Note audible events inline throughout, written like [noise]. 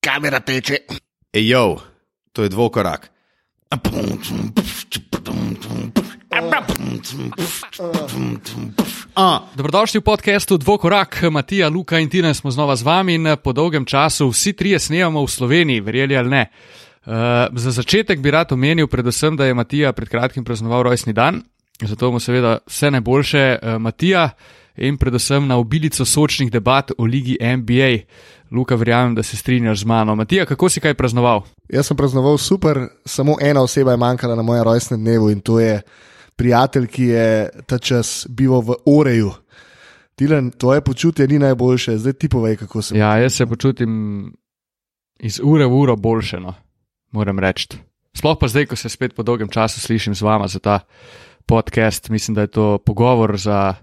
kamera teče. Ejo, to je dvokorak. A, Dobrodošli v podkastu Dvokorak, Matija, Luka in Tina smo znova z vami in po dolgem času vsi trije snemamo v Sloveniji, verjeli ali ne. Uh, za začetek bi rad omenil, predvsem, da je Matija pred kratkim praznoval rojstni dan, zato mu seveda vse najboljše, uh, Matija, in predvsem na obilico sočnih debat o ligi NBA. Luka, verjamem, da se strinjaš z mano. Matija, kako si kaj praznoval? Jaz sem praznoval super, samo ena oseba je manjkala na mojem rojstnem dnevu in to je prijatelj, ki je ta čas bival v Oreju. Tilen, tvoje počutje ni najboljše, zdaj ti povej, kako se. Ja, jaz se počutim iz ure v uro boljše, no, moram reči. Sploh pa zdaj, ko se spet po dolgem času slišim z vama za ta podcast, mislim, da je to pogovor za.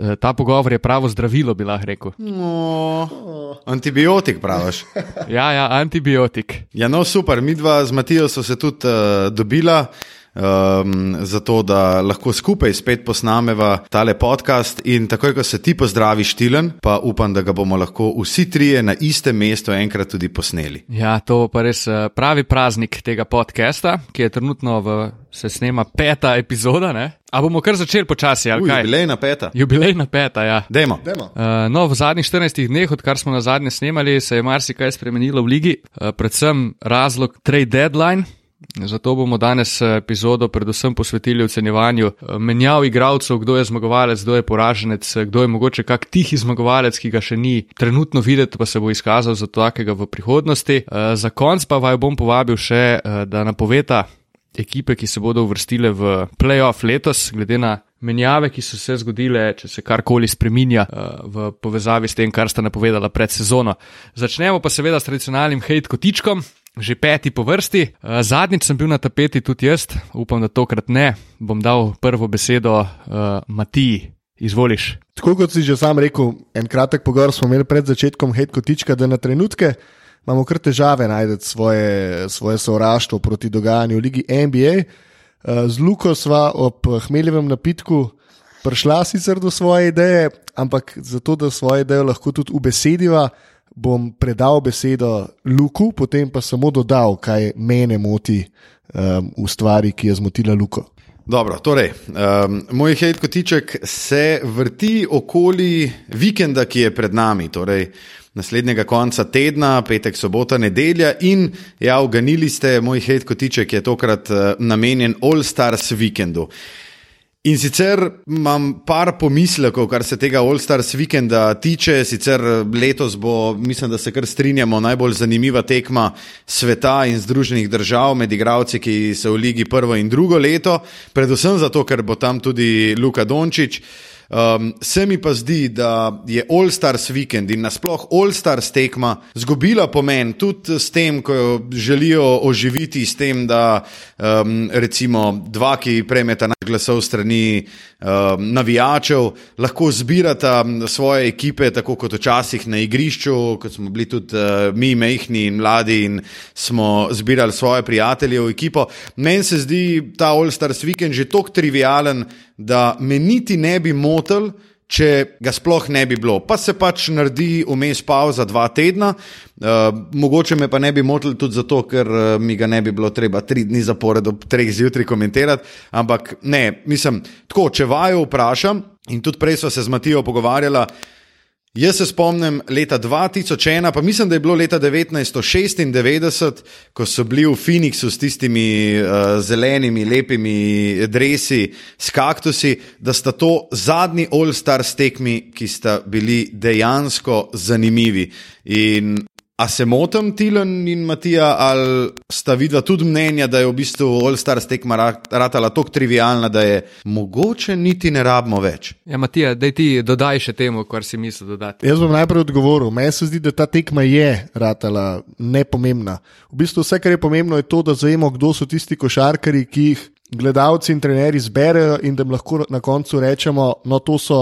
Eh, Ta pogovor je pravo zdravilo, bi lahko rekel. no, antibiotik praviš. Ja, ja, antibiotik. Ja, no, super, mi dva z Matijo so se tudi uh, dobila. Um, zato, da lahko skupaj spet posnameva tale podcast, in takoj, ko se ti pozdraviš, Tilen, pa upam, da ga bomo lahko vsi trije na istem mestu enkrat tudi posneli. Ja, to pa res eh, pravi praznik tega podcasta, ki je trenutno v, se snema peta epizoda. Ne? A bomo kar začeli počasi, ali Uj, kaj? Jubilejna peta. Jubilejna peta, ja. Dajmo. Uh, no, v zadnjih 14 dneh, odkar smo na zadnje snemali, se je marsikaj spremenilo v ligi, uh, predvsem razlog trade deadline. Zato bomo danes eh, epizodo predvsem posvetili ocenjevanju eh, menjav igralcev, kdo je zmagovalec, kdo je poraženec, eh, kdo je mogoče kak tihi zmagovalec, ki ga še ni trenutno videti, pa se bo izkazal za takega v prihodnosti. Za konc pa vaju bom povabil še, da napoveta ekipe, ki se bodo uvrstile v playoff letos, glede na menjave, ki so se zgodile, če se karkoli spreminja uh, v povezavi s tem, kar sta napovedala pred sezono. Začnemo pa seveda s tradicionalnim hate kotičkom. Že peti po vrsti, Uh, zadnjič sem bil na tapeti tudi jaz, upam, da tokrat ne. Bom dal prvo besedo uh, Matiji, izvoliš. Tako kot si že sam rekel, en kratek pogovor smo imeli pred začetkom hate kotička, da na trenutke imamo kar težave najti svoje, svoje sovraštvo proti dogajanju v Ligi NBA. Eh, Z Luko sva ob hmeljevem napitku prišla sicer do svoje ideje, ampak zato, da svojo idejo lahko tudi ubesediva, bom predal besedo Luku, potem pa samo dodal, kaj mene moti um, v stvari, ki je zmotila Luko. Dobro, torej, um, moj hejt kotiček se vrti okoli vikenda, ki je pred nami, torej naslednjega konca tedna, petek, sobota, nedelja. In ja, uganili ste, moj hejt kotiček je tokrat uh, namenjen All Stars vikendu. In sicer imam par pomislekov, kar se tega All Stars vikenda tiče. Sicer letos bo, mislim, da se kar strinjamo, najbolj zanimiva tekma sveta in Združenih držav med igravci, ki so v ligi prvo in drugo leto, predvsem zato, ker bo tam tudi Luka Dončić. Um, se mi pa zdi, da je All Stars vikend in nasploh All Stars tekma zgubila pomen tudi s tem, ko jo želijo oživiti, s tem, da um, recimo dva, ki prejmeta največ glasov strani um, navijačev, lahko zbirata svoje ekipe, tako kot včasih na igrišču, kot smo bili tudi uh, mi, mehni in mladi, in smo zbirali svoje prijatelje v ekipo. Meni se zdi ta All Stars vikend že tako trivialen, da me niti ne bi motil, če ga sploh ne bi bilo. Pa se pač naredi vmes pauza dva tedna, uh, mogoče me pa ne bi motil tudi zato, ker uh, mi ga ne bi bilo treba tri dni zapored ob treh zjutraj komentirati. Ampak ne, mislim, tako, če vaju vprašam, in tudi prej smo se z Matijo pogovarjali. Jaz se spomnim leta 2001, pa mislim, da je bilo leta 1996, ko so bili v Phoenixu s tistimi uh, zelenimi, lepimi dresi s kaktusi, da sta to zadnji All-Star stekmi, ki sta bili dejansko zanimivi. In A se motim, Tilan in Matija, ali sta videla tudi mnenja, da je v bistvu All-Star tekma ratala tako trivialna, da je mogoče niti ne rabimo več? Ja, Matija, daj ti dodaj še temu, kar si mislil dodati. Jaz bom najprej odgovoril. Meni se zdi, da ta tekma je ratala nepomembna. V bistvu vse, kar je pomembno, je to, da zavemo, kdo so tisti košarkari, ki jih gledalci in trenerji zberejo in da jim lahko na koncu rečemo, no to so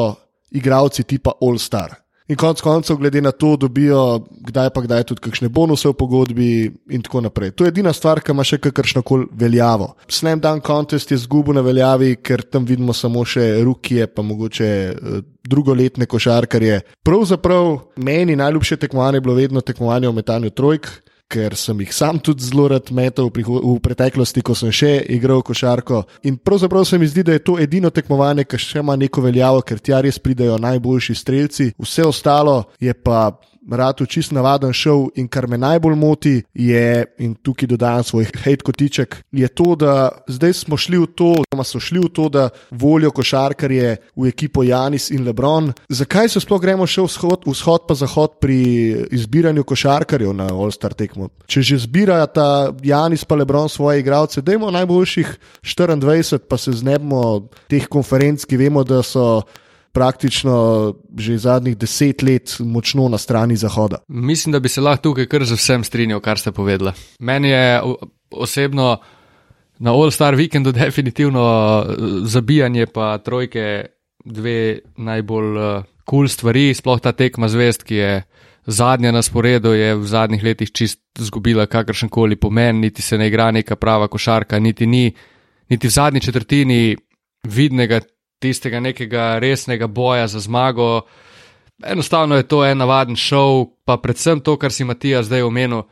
igravci tipa All-Star. In konec koncev, glede na to, dobijo kdaj pa kdaj tudi kakšne bonuse v pogodbi in tako naprej. To je edina stvar, ki ima še kakršno koli veljavo. Slam Dan Contest je zgubil na veljavi, ker tam vidimo samo še rukije, pa mogoče eh, drugoletne košarkarje. Pravzaprav meni najljubše tekmovanje je bilo vedno tekmovanje o metanju trojk. Ker sem jih sam tudi zelo rad metal v, v preteklosti, ko sem še igral košarko. In pravzaprav se mi zdi, da je to edino tekmovanje, ki še ima neko veljavo, ker tja res pridejo najboljši streljci. Vse ostalo je pa ratu čist navaden šov in kar me najbolj moti, je, in tukaj dodajam svoj hate kotiček, je to, da zdaj smo šli v to, oziroma so šli v to, da volijo košarkarje v ekipo Janis in Lebron. Zakaj se sploh gremo še vzhod, vzhod pa zahod pri izbiranju košarkarjev na All-Star tekmo? Če že zbirajo ta Janis pa Lebron svoje igralce, dajmo najboljših 24, pa se znebimo teh konferenc, ki vemo, da so praktično že zadnjih deset let močno na strani Zahoda. Mislim, da bi se lahko tukaj kar z vsem strinjal, kar ste povedali. Meni je osebno na All-Star Weekendu [laughs] definitivno eh, zabijanje pa trojke dve najbolj kul uh, cool stvari, sploh ta tekma zvest, ki je. Zadnja na sporedu je v zadnjih letih čist izgubila kakršen koli pomen, niti se ne igra neka prava košarka, niti ni, niti v zadnji četrtini vidnega tistega nekega resnega boja za zmago. Enostavno je to en navaden šov, pa predvsem to, kar si Matija zdaj omenil,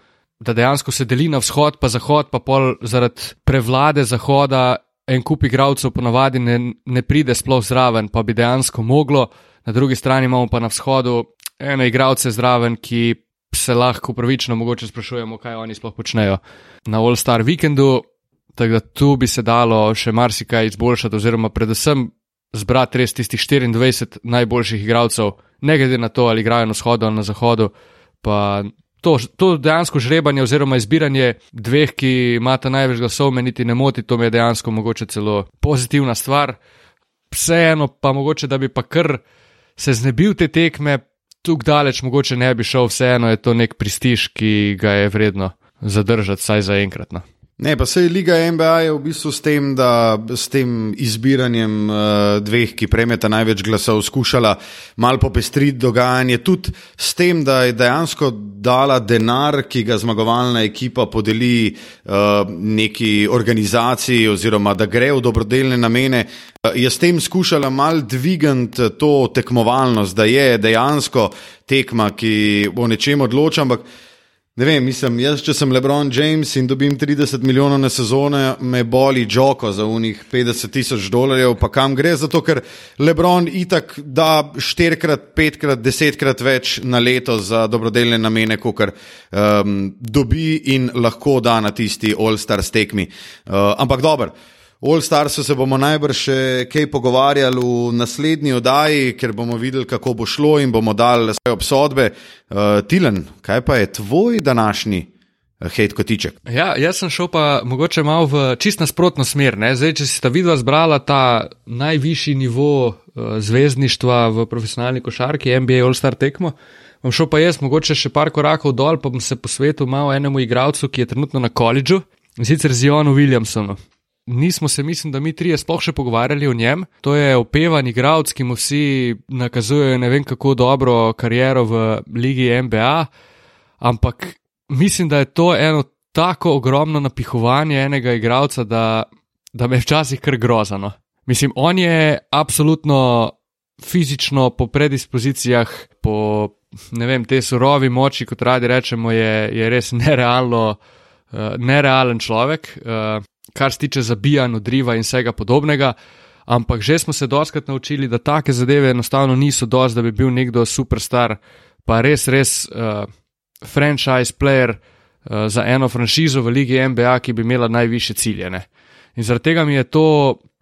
da dejansko se deli na vzhod, pa zahod, pa pol zaradi prevlade zahoda en kup igralcev ponavadi ne, ne pride sploh zraven, pa bi dejansko moglo. Na drugi strani imamo pa na vzhodu ene igralce zraven, ki se lahko pravično mogoče sprašujemo, kaj oni sploh počnejo na All Star Weekendu. Tako da tu bi se dalo še marsikaj izboljšati, oziroma predvsem zbrati res tistih 24 najboljših igralcev, ne glede na to, ali igrajo na vzhodu ali na zahodu. Pa to, to dejansko žrebanje oziroma izbiranje dveh, ki imata največ glasov, me niti ne moti, to mi je dejansko mogoče celo pozitivna stvar. Vseeno pa mogoče, da bi pa kar se znebil te tekme, tukaj daleč mogoče ne bi šel, vseeno je to nek prestiž, ki ga je vredno zadržati, saj za enkrat. No. Ne, pa se je Liga NBA je v bistvu s tem, da s tem izbiranjem uh, dveh, ki prejmeta največ glasov, skušala malo popestriti dogajanje, tudi s tem, da je dejansko dala denar, ki ga zmagovalna ekipa podeli uh, neki organizaciji, oziroma da gre v dobrodelne namene. Uh, je s tem skušala malo dvigati to tekmovalnost, da je dejansko tekma, ki o nečem odloča, ampak. Ne vem, mislim, jaz, če sem Lebron James in dobim 30 milijonov na sezono, me boli žoko za unih 50 tisoč dolarjev, pa kam gre, zato ker Lebron itak da štirikrat, petkrat, desetkrat več na leto za dobrodelne namene, kot um, dobi in lahko da na tisti All-Star stekmi. Uh, ampak dobro. All Starsu se bomo najbrž še kaj pogovarjali v naslednji oddaji, ker bomo videli, kako bo šlo in bomo dali svoje obsodbe. Uh, Tilen, kaj pa je tvoj današnji? Eh, hate kotiček. Ja, jaz sem šel pa mogoče malo v čist nasprotno smer. Zdaj, če si ta vidva zbrala ta najvišji nivo uh, zvezdništva v profesionalni košarki, NBA All-Star tekmo, bom šel pa jaz mogoče še par korakov dol, pa bom se posvetil malo enemu igralcu, ki je trenutno na koledžu, in sicer Zionu Williamsonu nismo se, mislim, da mi trije sploh še pogovarjali o njem. To je opevan igralec, ki mu vsi nakazujejo ne vem kako dobro kariero v Ligi NBA, ampak mislim, da je to eno tako ogromno napihovanje enega igralca, da, da me včasih kar grozano. Mislim, on je absolutno fizično po predispozicijah, po ne vem, te surovi moči, kot radi rečemo, je, je res nerealno, uh, nerealen človek. Uh, kar se tiče zabijanja, odriva in vsega podobnega. Ampak že smo se doskrat naučili, da take zadeve enostavno niso dovolj, da bi bil nekdo superstar, pa res, res uh, franchise player uh, za eno franšizo v Ligi NBA, ki bi imela najviše ciljene. In zaradi tega mi je to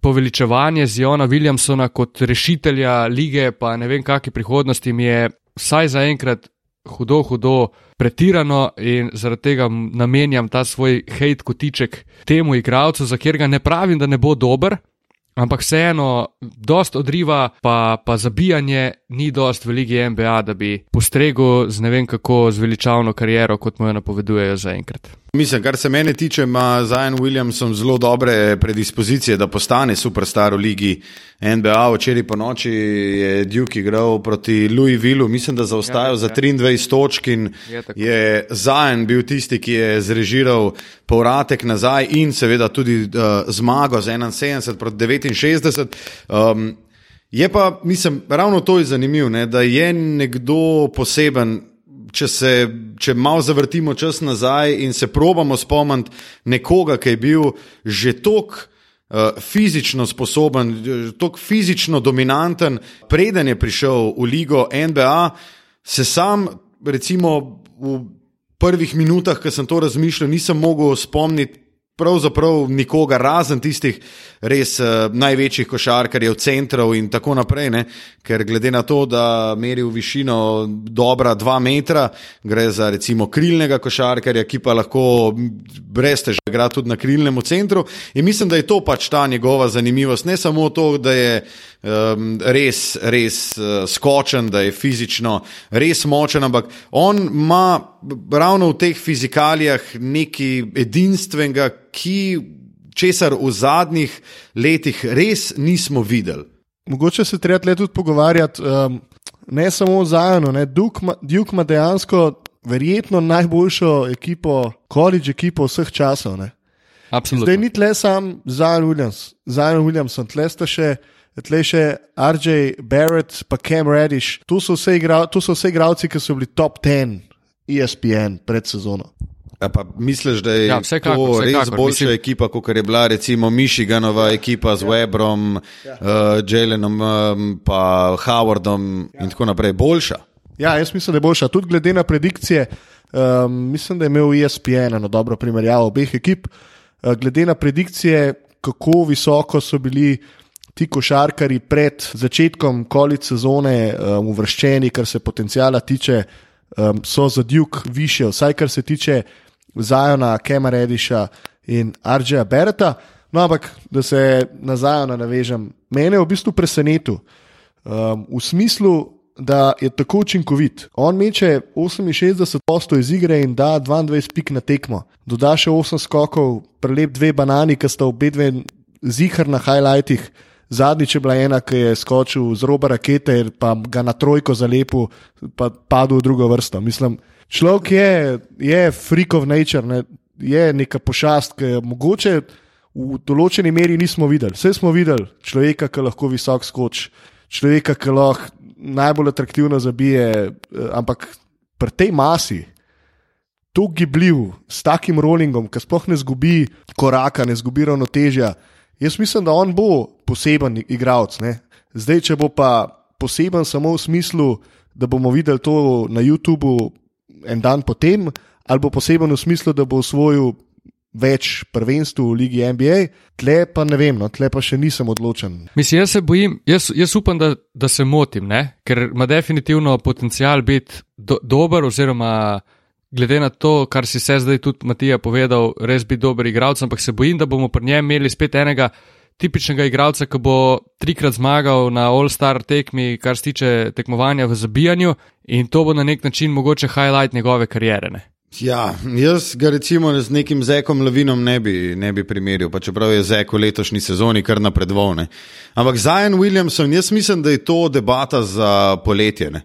poveličevanje Ziona Williamsona kot rešitelja lige, pa ne vem, kakšne prihodnosti mi je vsaj za enkrat hudo, hudo pretirano in zaradi tega namenjam ta svoj hate kotiček temu igralcu, za katerega ne pravim, da ne bo dober, ampak vseeno, dost odriva, pa, pa zabijanje ni dost v Ligi NBA, da bi postregel z ne vem kako zveličavno kariero, kot mu jo napovedujejo zaenkrat. Mislim, kar se mene tiče, ima Zajan Williamson zelo dobre predispozicije, da postane superstar v Ligi NBA. Včeraj po noči je Duke igral proti Louisvillu, mislim, da zaostajal ja, za 23 ja. točk in je, je Zajan bil tisti, ki je zrežiral povratek nazaj in seveda tudi uh, zmago z 71 proti 69. Um, je pa, mislim, ravno to je zanimivo, da je nekdo poseben če, se, če malo zavrtimo čas nazaj in se probamo spomniti nekoga, ki je bil že tok. Uh, fizično sposoben, tako fizično dominanten, preden je prišel v ligo NBA, se sam, recimo, v prvih minutah, ko sem to razmišljal, nisem mogel spomniti pravzaprav nikogar, razen tistih res uh, največjih košarkarjev, centrov in tako naprej. Ne? Ker glede na to, da meri v višino dobra dva metra, gre za recimo krilnega košarkarja, ki pa lahko brez težav igra tudi na krilnem centru. In mislim, da je to pač ta njegova zanimivost. Ne samo to, da je um, res, res uh, skočen, da je fizično res močen, ampak on ima ravno v teh fizikalijah nekaj edinstvenega, ki česar v zadnjih letih res nismo videli. Mogoče se treba tle tudi pogovarjati, um, ne samo o Zajonu, Duke ima dejansko verjetno najboljšo ekipo, college ekipo vseh časov. Zdaj ni tle sam Zajon Williams, Zajon Williamson, tle sta še. Tle še RJ Barrett, pa Cam Reddish, tu so vse igralci, ki so bili top 10 ESPN pred sezono. A pa misliš, da je ja, vsekakor, to vsekakor, res boljša mislim... ekipa, kot je bila recimo Michiganova ekipa z ja. Webrom, ja. uh, Jelenom, um, pa Howardom ja. in tako naprej? Boljša? Ja, jaz mislim, da je boljša. Tudi glede na predikcije, um, mislim, da je imel ESPN eno dobro primerjavo obeh ekip. Uh, glede na predikcije, kako visoko so bili ti košarkari pred začetkom kolic sezone um, uvrščeni, kar se potencijala tiče, um, so za Duke više, vsaj kar se tiče. Zajona, Kema Rediša in Arđeja Bereta. No, ampak da se na Zajona navežem, mene je v bistvu presenetil um, v smislu, da je tako učinkovit. On meče 68% iz igre in da 22 pik na tekmo. Doda še 8 skokov, prelep dve banani, ki sta obe dve zihar na highlightih. Zadnjič je bila ena, ki je skočil z roba rakete, pa ga na trojko zalepil, pa padel v drugo vrsto. Mislim, človek je, je freak of nature, ne? je neka pošast, ki je mogoče v določeni meri nismo videli. Vse smo videli človeka, ki lahko visok skoči, človeka, ki lahko najbolj atraktivno zabije, eh, ampak pri tej masi. To gibljiv, s takim rollingom, ki sploh ne zgubi koraka, ne zgubi ravnotežja. Jaz mislim, da on bo poseben igralec. Zdaj, če bo pa poseben samo v smislu, da bomo videli to na YouTubu en dan potem, ali bo poseben v smislu, da bo osvojil več prvenstv v Ligi NBA, tle pa ne vem, no, tle pa še nisem odločen. Mislim, jaz se bojim, jaz, jaz upam, da, da se motim, ne? ker ima definitivno potencial biti do, dober, oziroma glede na to, kar si se zdaj tudi Matija povedal, res biti dober igralec, ampak se bojim, da bomo pri njem imeli spet enega tipičnega igralca, ki bo trikrat zmagal na All-Star tekmi, kar se tiče tekmovanja v zabijanju, in to bo na nek način mogoče highlight njegove kariere. Ne? Ja, jaz ga recimo z nekim zekom Lavinom ne bi, ne bi primerjal, pa čeprav je zek v letošnji sezoni kar napredovne. Ampak Zajan Williamson, jaz mislim, da je to debata za poletje. Ne?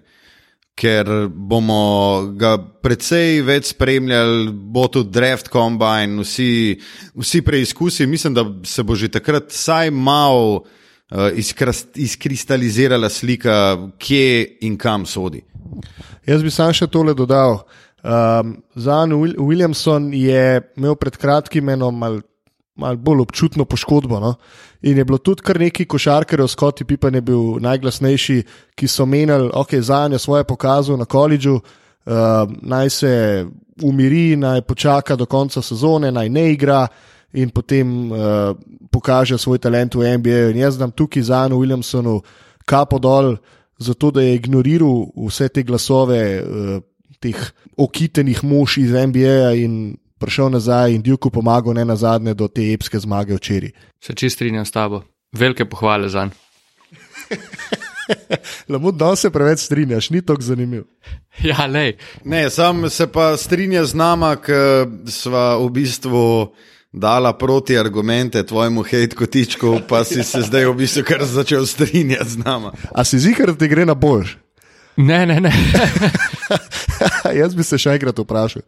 Ker bomo ga precej več spremljali, bo tudi draft combine, vsi, vsi preizkusi. Mislim, da se bo že takrat vsaj malo uh, izkristalizirala slika, kje in kam sodi. Jaz bi sam še tole dodal. Um, Zan Williamson je imel pred kratkim eno malce malo bolj občutno poškodbo. No? In je bilo tudi kar nekaj košarkarjev, Pippen je bil najglasnejši, ki so menili, je za njo svoje pokazal na koledžu, uh, naj se umiri, naj počaka do konca sezone, naj ne igra in potem uh, pokaže svoj talent v NBA. In jaz znam tukaj za Anu Williamsonu kapo dol, zato da je ignoriral vse te glasove. Uh, Teh okitenih mož iz NBA in prišel nazaj in Djuku pomagal, ne na zadnje, do te epske zmage včeraj. Se čist strinjam s tabo. Velike pohvale za njega. [laughs] Lamo, da se preveč strinjaš, ni tako zanimiv. [laughs] Ja, ne, sam se pa strinja z nama, ker sva v bistvu dala proti argumente tvojemu hejtkotičku, pa si se [laughs] zdaj v bistvu kar začel strinjati z nama. A si zikar, da ti gre na boljš? Ne, ne, ne. Jaz bi se še enkrat vprašal.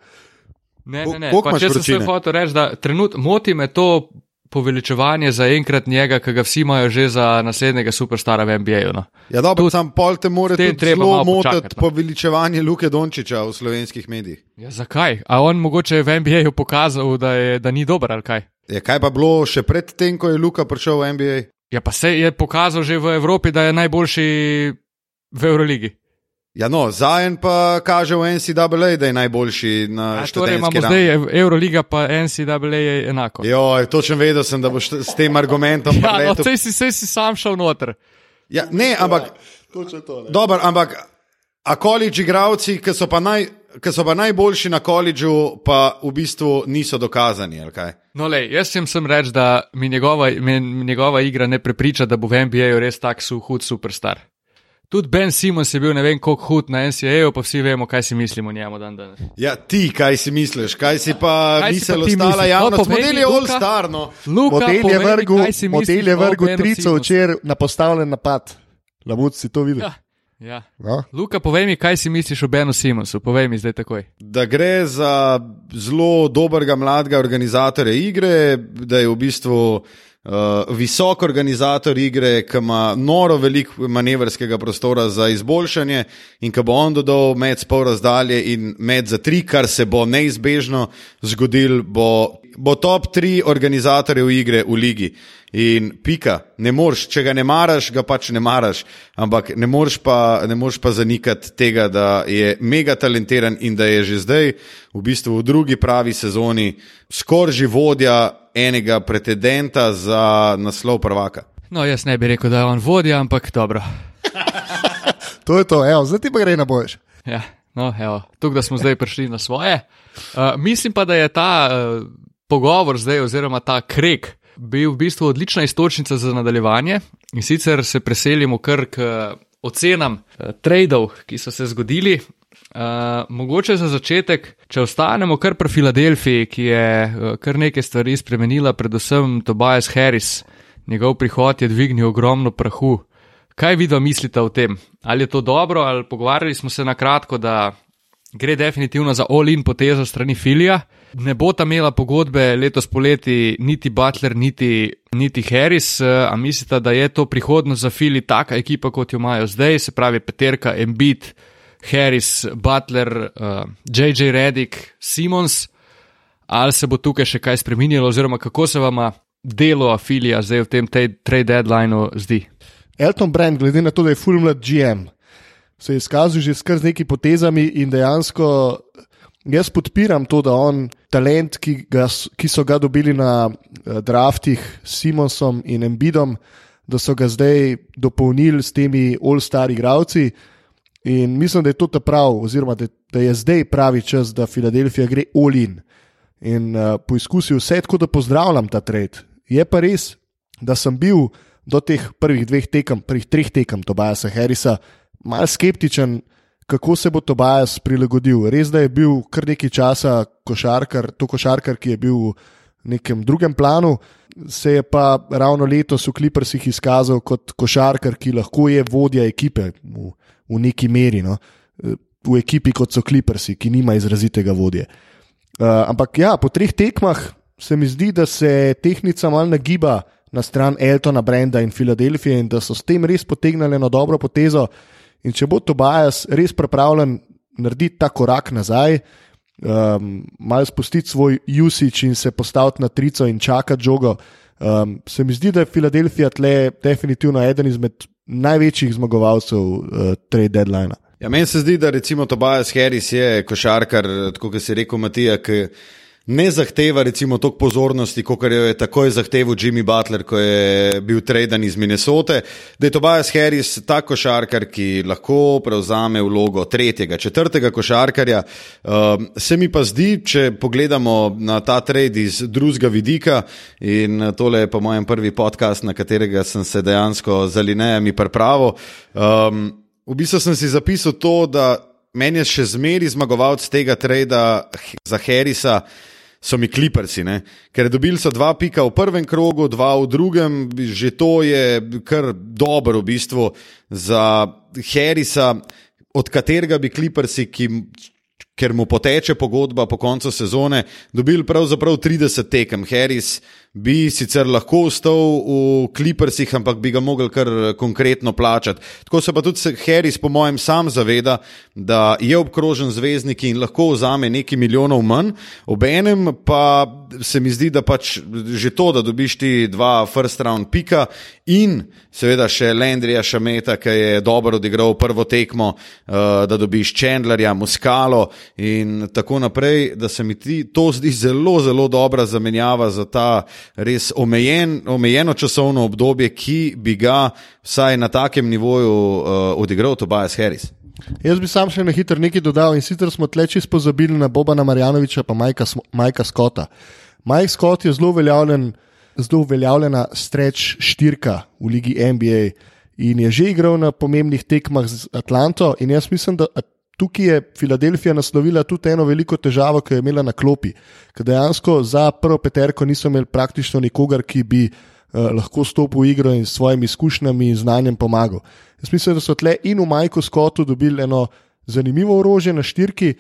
Ne, ne, ne. Pa, če sem se hotel reči, da trenutno moti me to poveličevanje za enkrat njega, ki ga vsi imajo že za naslednjega superstara v NBA-ju. No. Ja, dobro, sam pol te more tudi zelo motiti no. poveličevanje Luke Dončiča v slovenskih medijih. Ja, zakaj? A on mogoče je v NBA-ju pokazal, da, je, da ni dober ali kaj? Ja, kaj pa bilo še pred tem, ko je Luka prišel v NBA? Ja, pa se je pokazal že v Evropi, da je najboljši v Euroligi. Ja, no, Zajen pa kaže v NCAA, da je najboljši na A torej imamo ravni. zdaj Euroliga, pa NCAA je enako. Joj, točno vedel sem, da boš s tem argumentom [laughs] Ja, no, sej si, sej si sam šel noter. Ja, ne, ampak, Točno to. Ne. dober, ampak, a koledž igravci, ki so, pa naj- ki so pa najboljši na koledžu, pa v bistvu niso dokazani, ali kaj? No, lej, jaz sem, sem reč, da mi njegova, mi njegova igra ne prepriča, da bo v NBA-ju res tak su, hud superstar. Tudi Ben Simons je bil ne vem koliko hud na NCAA-ju, pa vsi vemo, kaj si mislimo o njemu dan danes. Ja, ti, kaj si misliš, kaj si pa Kaj si misel pa ti ostala misliš? No, javnost? povej Model je all Luka. star, no. Luka, Model je si model je Benu trico včeraj na postavljen napad. Lamut si to videl. Ja, ja. No? Luka, povej mi, kaj si misliš o Benu Simonsu, povej mi zdaj takoj. Da gre za zelo dobrega mladega organizatorja igre, da je v bistvu uh, visok organizator igre, ki ima noro veliko manevrskega prostora za izboljšanje in ki bo on dodal med spol razdalje in med za tri, kar se bo neizbežno zgodil, bo, bo top tri organizatorjev igre v ligi. In pika, ne moreš, če ga ne maraš, ga pač ne maraš, ampak ne moreš pa, ne moreš pa zanikati tega, da je mega talentiran in da je že zdaj, v bistvu v drugi pravi sezoni, skoraj že vodja enega pretendenta za naslov prvaka. No, jaz ne bi rekel, da je on vodja, ampak dobro. To je to, evo, zdaj ti pa gre na boš. Ja, no, evo, tukaj da smo zdaj prišli na svoje. Uh, mislim pa, da je ta uh, pogovor zdaj, oziroma ta krek, bil v bistvu odlična istočnica za nadaljevanje. In sicer se preselimo kar k uh, ocenam uh, tradov, ki so se zgodili. Uh, mogoče za začetek, če ostanemo kar pri Filadelfiji, ki je uh, kar nekaj stvari spremenila, predvsem Tobias Harris, njegov prihod je dvignil ogromno prahu. Kaj vi dva mislite o tem? Ali je to dobro, ali pogovarjali smo se na kratko, da gre definitivno za all-in potezo strani Filija. Ne bo ta imela pogodbe letos poleti niti Butler, niti, niti Harris, eh, a mislite, da je to prihodnost za Fili taka ekipa, kot jo imajo zdaj, se pravi Peterka, Embiid, Harris, Butler, uh, JJ Redick, Simons, ali se bo tukaj še kaj spremenilo, oziroma kako se vama delo Filija zdaj v tem trade deadlineu zdi? Elton Brand, glede na to, da je full mlad GM, se je izkazal že skr z nekimi potezami in dejansko jaz podpiram to, da on talent, ki, ga, s- ki so ga dobili na eh, draftih s Simonsom in Embidom, da so ga zdaj dopolnili s temi all-star igravci. In mislim, da je to prav, oziroma da, da je zdaj pravi čas, da Filadelfija gre all-in. In uh, poizkusil vse, tako da pozdravljam ta trade. Je pa res, da sem bil do teh prvih dveh tekem, prvih treh tekem Tobajasa Harrisa, mal skeptičen, kako se bo Tobajas prilagodil. Res, da je bil kar nekaj časa košarkar, to košarkar, ki je bil v nekem drugem planu, se je pa ravno letos v Clippersih izkazal kot košarkar, ki lahko je vodja ekipe v, v neki meri. No? V ekipi kot so Clippersi, ki nima izrazitega vodje. Uh, ampak ja, po treh tekmah se mi zdi, da se tehnica mal nagiba na stran Eltona, Brenda in Filadelfije in da so s tem res potegnili eno dobro potezo. In če bo Tobias res pripravljen narediti ta korak nazaj, um, malo spustiti svoj usage in se postaviti na trico in čakati žogo, um, se mi zdi, da je Filadelfija tle definitivno eden izmed največjih zmagovalcev uh, trade deadline. Ja, meni se zdi, da recimo Tobias Harris je košarkar, tako kot si rekel Matija, ki ne zahteva recimo toliko pozornosti, kot jo je takoj zahteval Jimmy Butler, ko je bil traden iz Minnesote. Da je Tobias Harris ta košarkar, ki lahko prevzame vlogo tretjega, četrtega košarkarja. Um, se mi pa zdi, če pogledamo na ta trade iz drugega vidika, in tole je po mojem prvi podcast, na katerega sem se dejansko z alinejami pripravil. Um, V bistvu sem si zapisal to, da meni je še zmeraj zmagovalec tega trada za Harrisa. So mi kliprsi, ne? ker dobili so dva pika v prvem krogu, dva v drugem, že to je kar dobro v bistvu za Harrisa, od katerega bi kliprsi, ki, ker mu poteče pogodba po koncu sezone, dobili pravzaprav 30 tekem. Harris bi sicer lahko ostal v Clippersih, ampak bi ga mogli kar konkretno plačati. Tako se pa tudi Harris, po mojem, sam zaveda, da je obkrožen zvezdniki in lahko vzame nekaj milijonov manj, obenem pa se mi zdi, da pač že to, da dobiš ti dva first round pika in seveda še Lendrija Šameta, ki je dobro odigral prvo tekmo, uh, da dobiš Chandlerja, Muskalo in tako naprej, da se mi ti, to zdi zelo, zelo dobra zamenjava za ta res omejen, omejeno časovno obdobje, ki bi ga vsaj na takem nivoju uh, odigral Tobias Harris. Jaz bi sam še na hitro nekaj dodal in sicer smo tleči spozabili na Bobana Marjanoviča in Majka Skota. Mike Scott je zelo uveljavljen, zelo uveljavljena streč štirka v ligi NBA in je že igral na pomembnih tekmah z Atlanto. In jaz mislim, da tukaj je Filadelfija naslovila tudi eno veliko težavo, ki jo je imela na klopi, ker dejansko za prvo peterko niso imeli praktično nikogar, ki bi uh, lahko stopil v igro in s svojimi izkušnjami in znanjem pomagal. Jaz mislim, da so tle in v Majku Scottu dobili eno zanimivo orožje na štirki,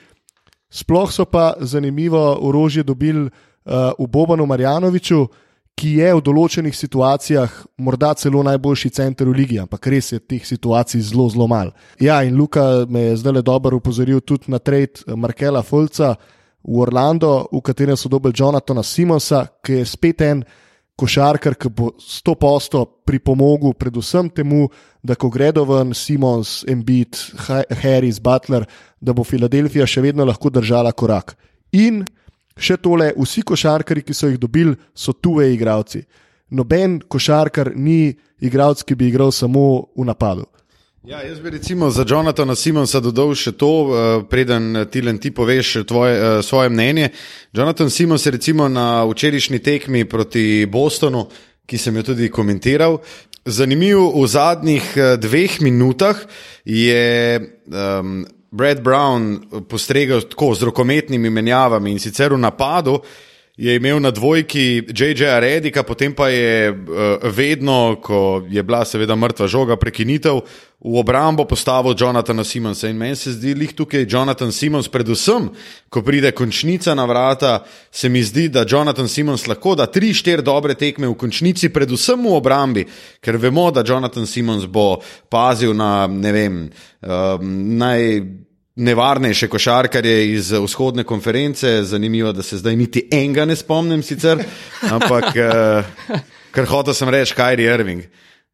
sploh so pa zanimivo orožje dobili uh, v Bobanu Marjanoviču, ki je v določenih situacijah morda celo najboljši center v ligi, ampak res je teh situacij zelo, zelo malo. Ja, in Luka me je zdaj le dobro upozoril tudi na trade Markela Fulca v Orlando, v katerem so dobili Jonathana Simonsa, ki je spet en. Košarkar, ki bo 100% pripomogel, predvsem temu, da ko gredo ven Simons, Embiid, Harris, Butler, da bo Filadelfija še vedno lahko držala korak. In Še tole, vsi košarkari, ki so jih dobili, so tuje igravci. Noben košarkar ni igralec, ki bi igral samo v napadu. Ja, jaz bi recimo za Jonathana Simonsa dodal še to, uh, preden ti len ti poveš tvoje, uh, svoje mnenje. Jonathan Simons je recimo na včerajšnji tekmi proti Bostonu, ki sem jo tudi komentiral. Zanimivo, v zadnjih dveh minutah je um, Brad Brown postregel tako z rokometnimi menjavami in sicer v napadu. Je imel na dvojki J.J. Redika, potem pa je uh, vedno, ko je bila seveda mrtva žoga, prekinitev, v obrambo postavil Jonathana Simonsa. In meni se zdi, da je tukaj Jonathan Simons, predvsem, ko pride končnica na vrata, se mi zdi, da Jonathan Simons lahko da tri, štiri dobre tekme v končnici, predvsem v obrambi, ker vemo, da Jonathan Simons bo pazil na ne vem, uh, naj nevarnejše košarkarje iz vzhodne konference. Zanimivo, da se zdaj niti enega ne spomnim, sicer, [laughs] ampak uh, kar hotel sem reči, Kajri Irving.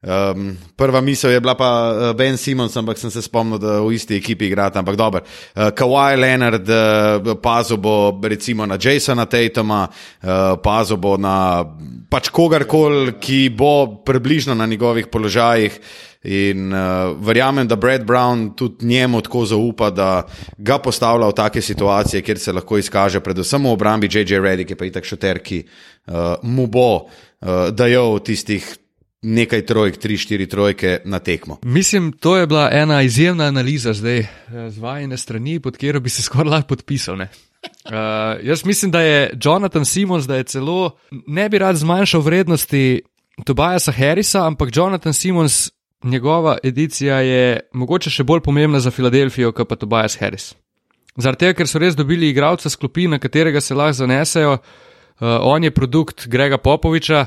Um, prva misel je bila pa uh, Ben Simons, ampak sem se spomnil, da v isti ekipi igrata. Ampak dobro, uh, Kawhi Leonard, uh, pazil bo recimo na Jasona Tatuma, uh, pazil bo na pač kogarkoli, ki bo približno na njegovih položajih. In uh, verjamem, da Brad Brown tudi njemu tako zaupa, da ga postavlja v take situacije, kjer se lahko izkaže, predvsem v obrambi J.J. Reddick, ki pa je tako šoter, ki uh, mu bo uh, dajal tistih nekaj trojk, tri, štiri trojke na tekmo. Mislim, to je bila ena izjemna analiza zdaj z vajene strani, pod katero bi se skoraj lahko podpisal. Ne? Uh, jaz mislim, da je Jonathan Simons, da je celo ne bi rad zmanjšal vrednosti Tobiasa Harrisa, ampak Jonathan Simons njegova edicija je mogoče še bolj pomembna za Filadelfijo, kot pa Tobias Harris. Zaradi tega, ker so res dobili igralca skupine, na katerega se lahko zanesejo, uh, on je produkt Grega Popoviča.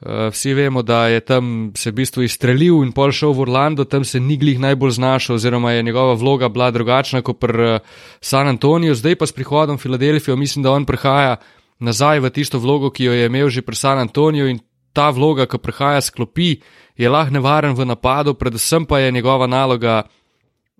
Uh, vsi vemo, da je tam se v bistvu izstrelil in pol šel v Orlando, tam se ni glih najbolj znašel, oziroma je njegova vloga bila drugačna kot pri uh, San Antoniju. Zdaj pa s prihodom Filadelfijo mislim, da on prihaja nazaj v tisto vlogo, ki jo je imel že pri San Antoniju in ta vloga, ki prihaja sklopi, je lahko nevaren v napadu, predvsem pa je njegova naloga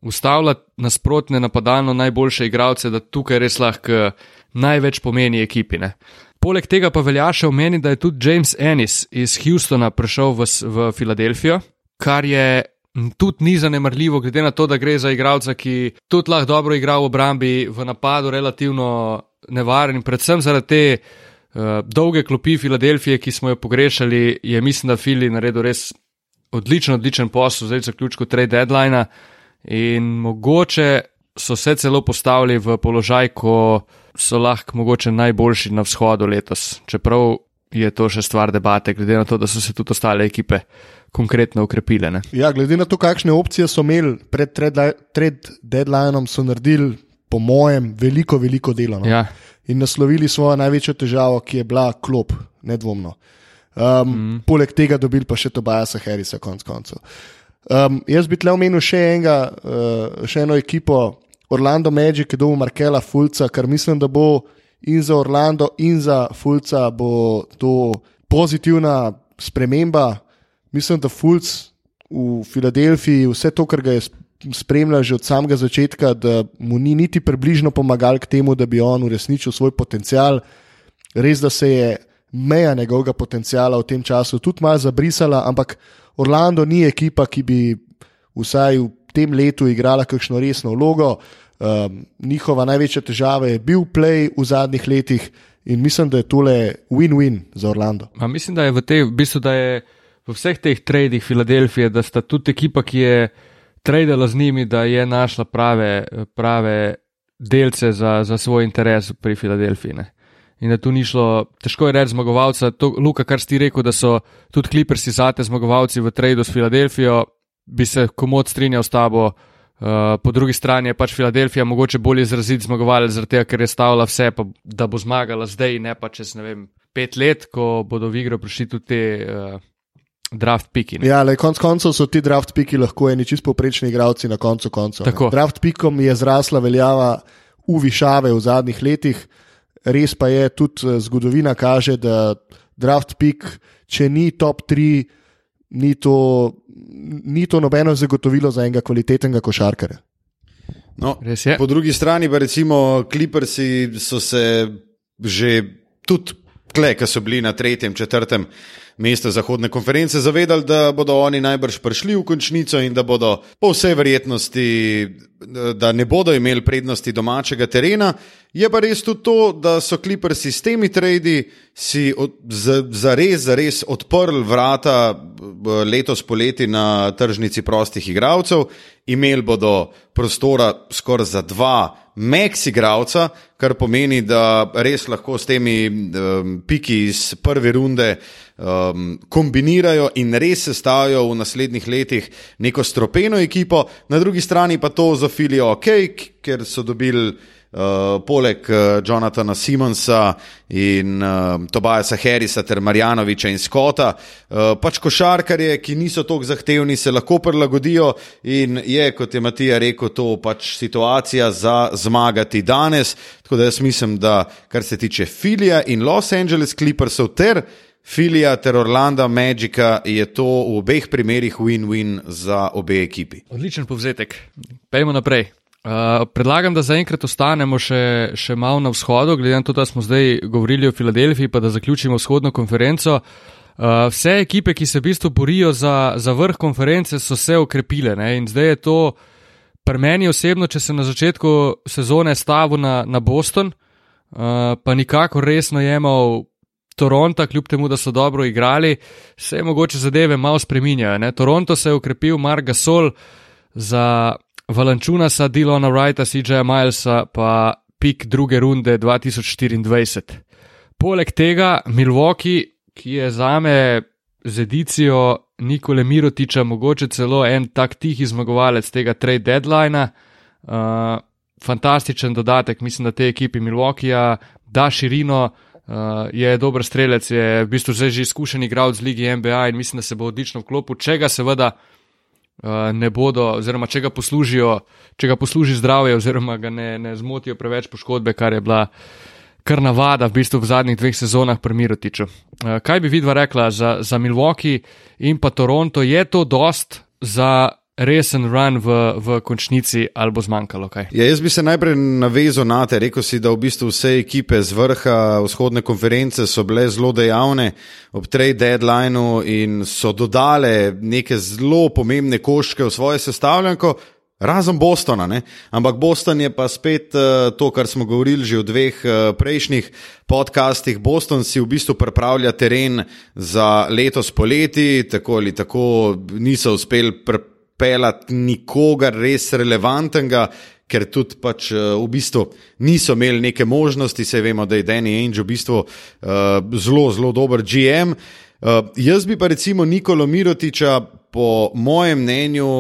ustavljati nasprotne napadalno najboljše igralce, da tukaj res lahko največ pomeni ekipine. Poleg tega pa velja še omeniti, da je tudi James Ennis iz Houstona prišel v, v Filadelfijo, kar je tudi ni zanemrljivo, glede na to, da gre za igralca, ki tudi lahko dobro igra v obrambi, v napadu relativno nevaren in predvsem zaradi te uh, dolge klopi Filadelfije, ki smo jo pogrešali, je mislim, da Fili naredil res odličen, odličen posel, zdaj zaključku trade deadline. In mogoče so se celo postavili v položaj, ko so lahko mogoče najboljši na vzhodu letos. Čeprav je to še stvar debate, glede na to, da so se tudi ostale ekipe konkretno ukrepile. Ne? Ja, glede na to, kakšne opcije so imeli pred trade deadlineom, so naredili, po mojem, veliko, veliko dela. No? Ja. in naslovili svojo največjo težavo, ki je bila klop, nedvomno. Um, mm. Poleg tega dobili pa še Tobajasa Harrisa, konc koncev. Um, jaz bi tle omenil še, enega, uh, še eno ekipo, Orlando Magic, ki je dobil Markela Fulca, kar mislim, da bo in za Orlando, in za Fulca bo to pozitivna sprememba. Mislim, da Fulc v Filadelfiji, vse to, kar ga je spremljal že od samega začetka, da mu ni niti približno pomagal k temu, da bi on uresničil svoj potencial. Res, da se je meja njegovega potenciala v tem času tudi malo zabrisala, ampak Orlando ni ekipa, ki bi vsaj v tem letu igrala kakšno resno vlogo. Um, njihova največja težava je bil play v zadnjih letih in mislim, da je tole win-win za Orlando. Ma mislim, da je v, te, v, bistvu, da je v vseh teh tradih Filadelfije, da sta tudi ekipa, ki je tradila z njimi, da je našla prave, prave delce za, za svoj interes pri Filadelfiji. Ne. In da tu ni šlo, težko je reči zmagovalca. To, Luka, kar si rekel, da so tudi kliprsi zate zmagovalci v tradu s Filadelfijo, bi se komod strinjal s tabo. Uh, po drugi strani je pač Filadelfija mogoče bolj izraziti zmagovalec, zaradi tega, ker je stavila vse, pa, da bo zmagala zdaj, ne pa čez ne vem, pet let, ko bodo v igro prišli tudi te uh, draft piki. Ne. Ja, le konc koncev so ti draft piki lahko eni čisto poprečni igravci na koncu koncev. Draft pikom je zrasla veljava v višave v zadnjih letih, res pa je tudi eh, zgodovina kaže, da draft pik, če ni top 3, ni to, ni to nobeno zagotovilo za enega kvalitetnega košarkarja. No, po drugi strani pa recimo Clippersi so se že tudi tle, ki so bili na tretjem, četrtem mestu zahodne konference, zavedali, da bodo oni najbrž prišli v končnico in da bodo po vsej verjetnosti, da ne bodo imeli prednosti domačega terena. Je pa res tudi to, da so kliprsi s temi tradi si za res, za res odprli vrata letos poleti na tržnici prostih igralcev. Imeli bodo prostora skoraj za dva igralca, kar pomeni, da res lahko s temi um, piki iz prve runde um, kombinirajo in res sestavijo v naslednjih letih neko stropeno ekipo, na drugi strani pa to zafilijo ok, ker so dobili. Uh, poleg uh, Jonathana Simonsa in uh, Tobajasa Harrisa ter Marjanoviča in Scotta, uh, pač košarkarje, ki niso tako zahtevni, se lahko prilagodijo in je, kot je Matija rekel, to pač situacija za zmagati danes. Tako da jaz mislim, da kar se tiče Filija in Los Angeles Clippersov ter Filija ter Orlando Magica, je to v obeh primerih win-win za obe ekipi. Odličen povzetek. Pejmo naprej. Uh, predlagam, da zaenkrat ostanemo še, še malo na vzhodu, glede na to, da smo zdaj govorili o Filadelfiji, pa da zaključimo vzhodno konferenco. Uh, vse ekipe, ki se v bistvu borijo za, za vrh konference, so se okrepile ne? in zdaj je to pri meni osebno, če sem na začetku sezone stavil na, na Boston, uh, pa nikako resno jemal Toronto, kljub temu, da so dobro igrali, se mogoče zadeve malo spreminjajo. Toronto se je okrepil, Mark Gasol za. Valančunasa, Dilona Wrighta, CJ Milesa, pa pik druge runde 2024. Poleg tega Milwaukee, ki je za me z edicijo Nikole Mirotiča mogoče celo en tak tihi zmagovalec tega trade deadline. Uh, fantastičen dodatek, mislim, da te ekipi Milwaukeeja da širino, uh, je dober strelec, je v bistvu že izkušen igralec z lige NBA in mislim, da se bo odlično vklopil, če ga seveda. Eh, ne bodo, oziroma če ga poslužijo, če ga posluži zdravje, oziroma ga ne, ne zmotijo preveč poškodbe, kar je bila kar navada v bistvu v zadnjih dveh sezonah pri Mirotiču. Uh, kaj bi vidva rekla za, za Milwaukee in pa Toronto, je to dost za resen run v, v končnici ali bo zmanjkalo kaj? Ja, jaz bi se najprej navezal na te. Rekel si, da v bistvu vse ekipe z vrha vzhodne konference so bile zelo dejavne ob trade deadlineu in so dodale neke zelo pomembne koške v svoje sestavljanko. Razen Bostona, ne? ampak Boston je pa spet uh, to, kar smo govorili že v dveh uh, prejšnjih podcastih. Boston si v bistvu pripravlja teren za letos poleti, tako ali tako niso uspeli pripraviti peljati nikogar res relevantnega, ker tudi pač eh, v bistvu niso imeli neke možnosti, se vemo, da je Danny Ainge v bistvu uh, zelo, zelo dober GM. Uh, eh, jaz bi pa recimo Nikolo Mirotiča, po mojem mnenju,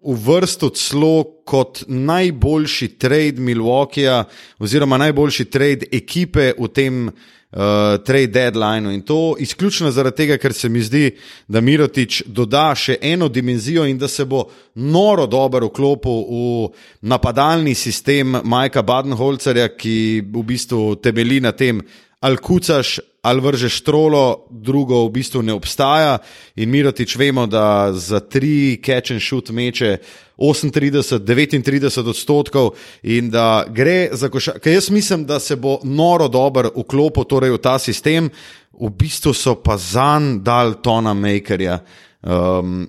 uvrstil celo kot najboljši trade Milwaukeeja, oziroma najboljši trade ekipe v tem uh, trade deadlineu. In to izključno zaradi tega, ker se mi zdi, da Mirotič doda še eno dimenzijo in da se bo noro dobro vklopil v napadalni sistem Majka Badenholzerja, ki v bistvu temelji na tem, ali kucaš, ali vržeš trolo, drugo v bistvu ne obstaja. In Mirotič vemo, da za tri catch and shoot meče 38, 39 odstotkov in da gre za košarko. Jaz mislim, da se bo noro dober vklopil torej v ta sistem, v bistvu so pa zanj dal Tona Makerja. Um,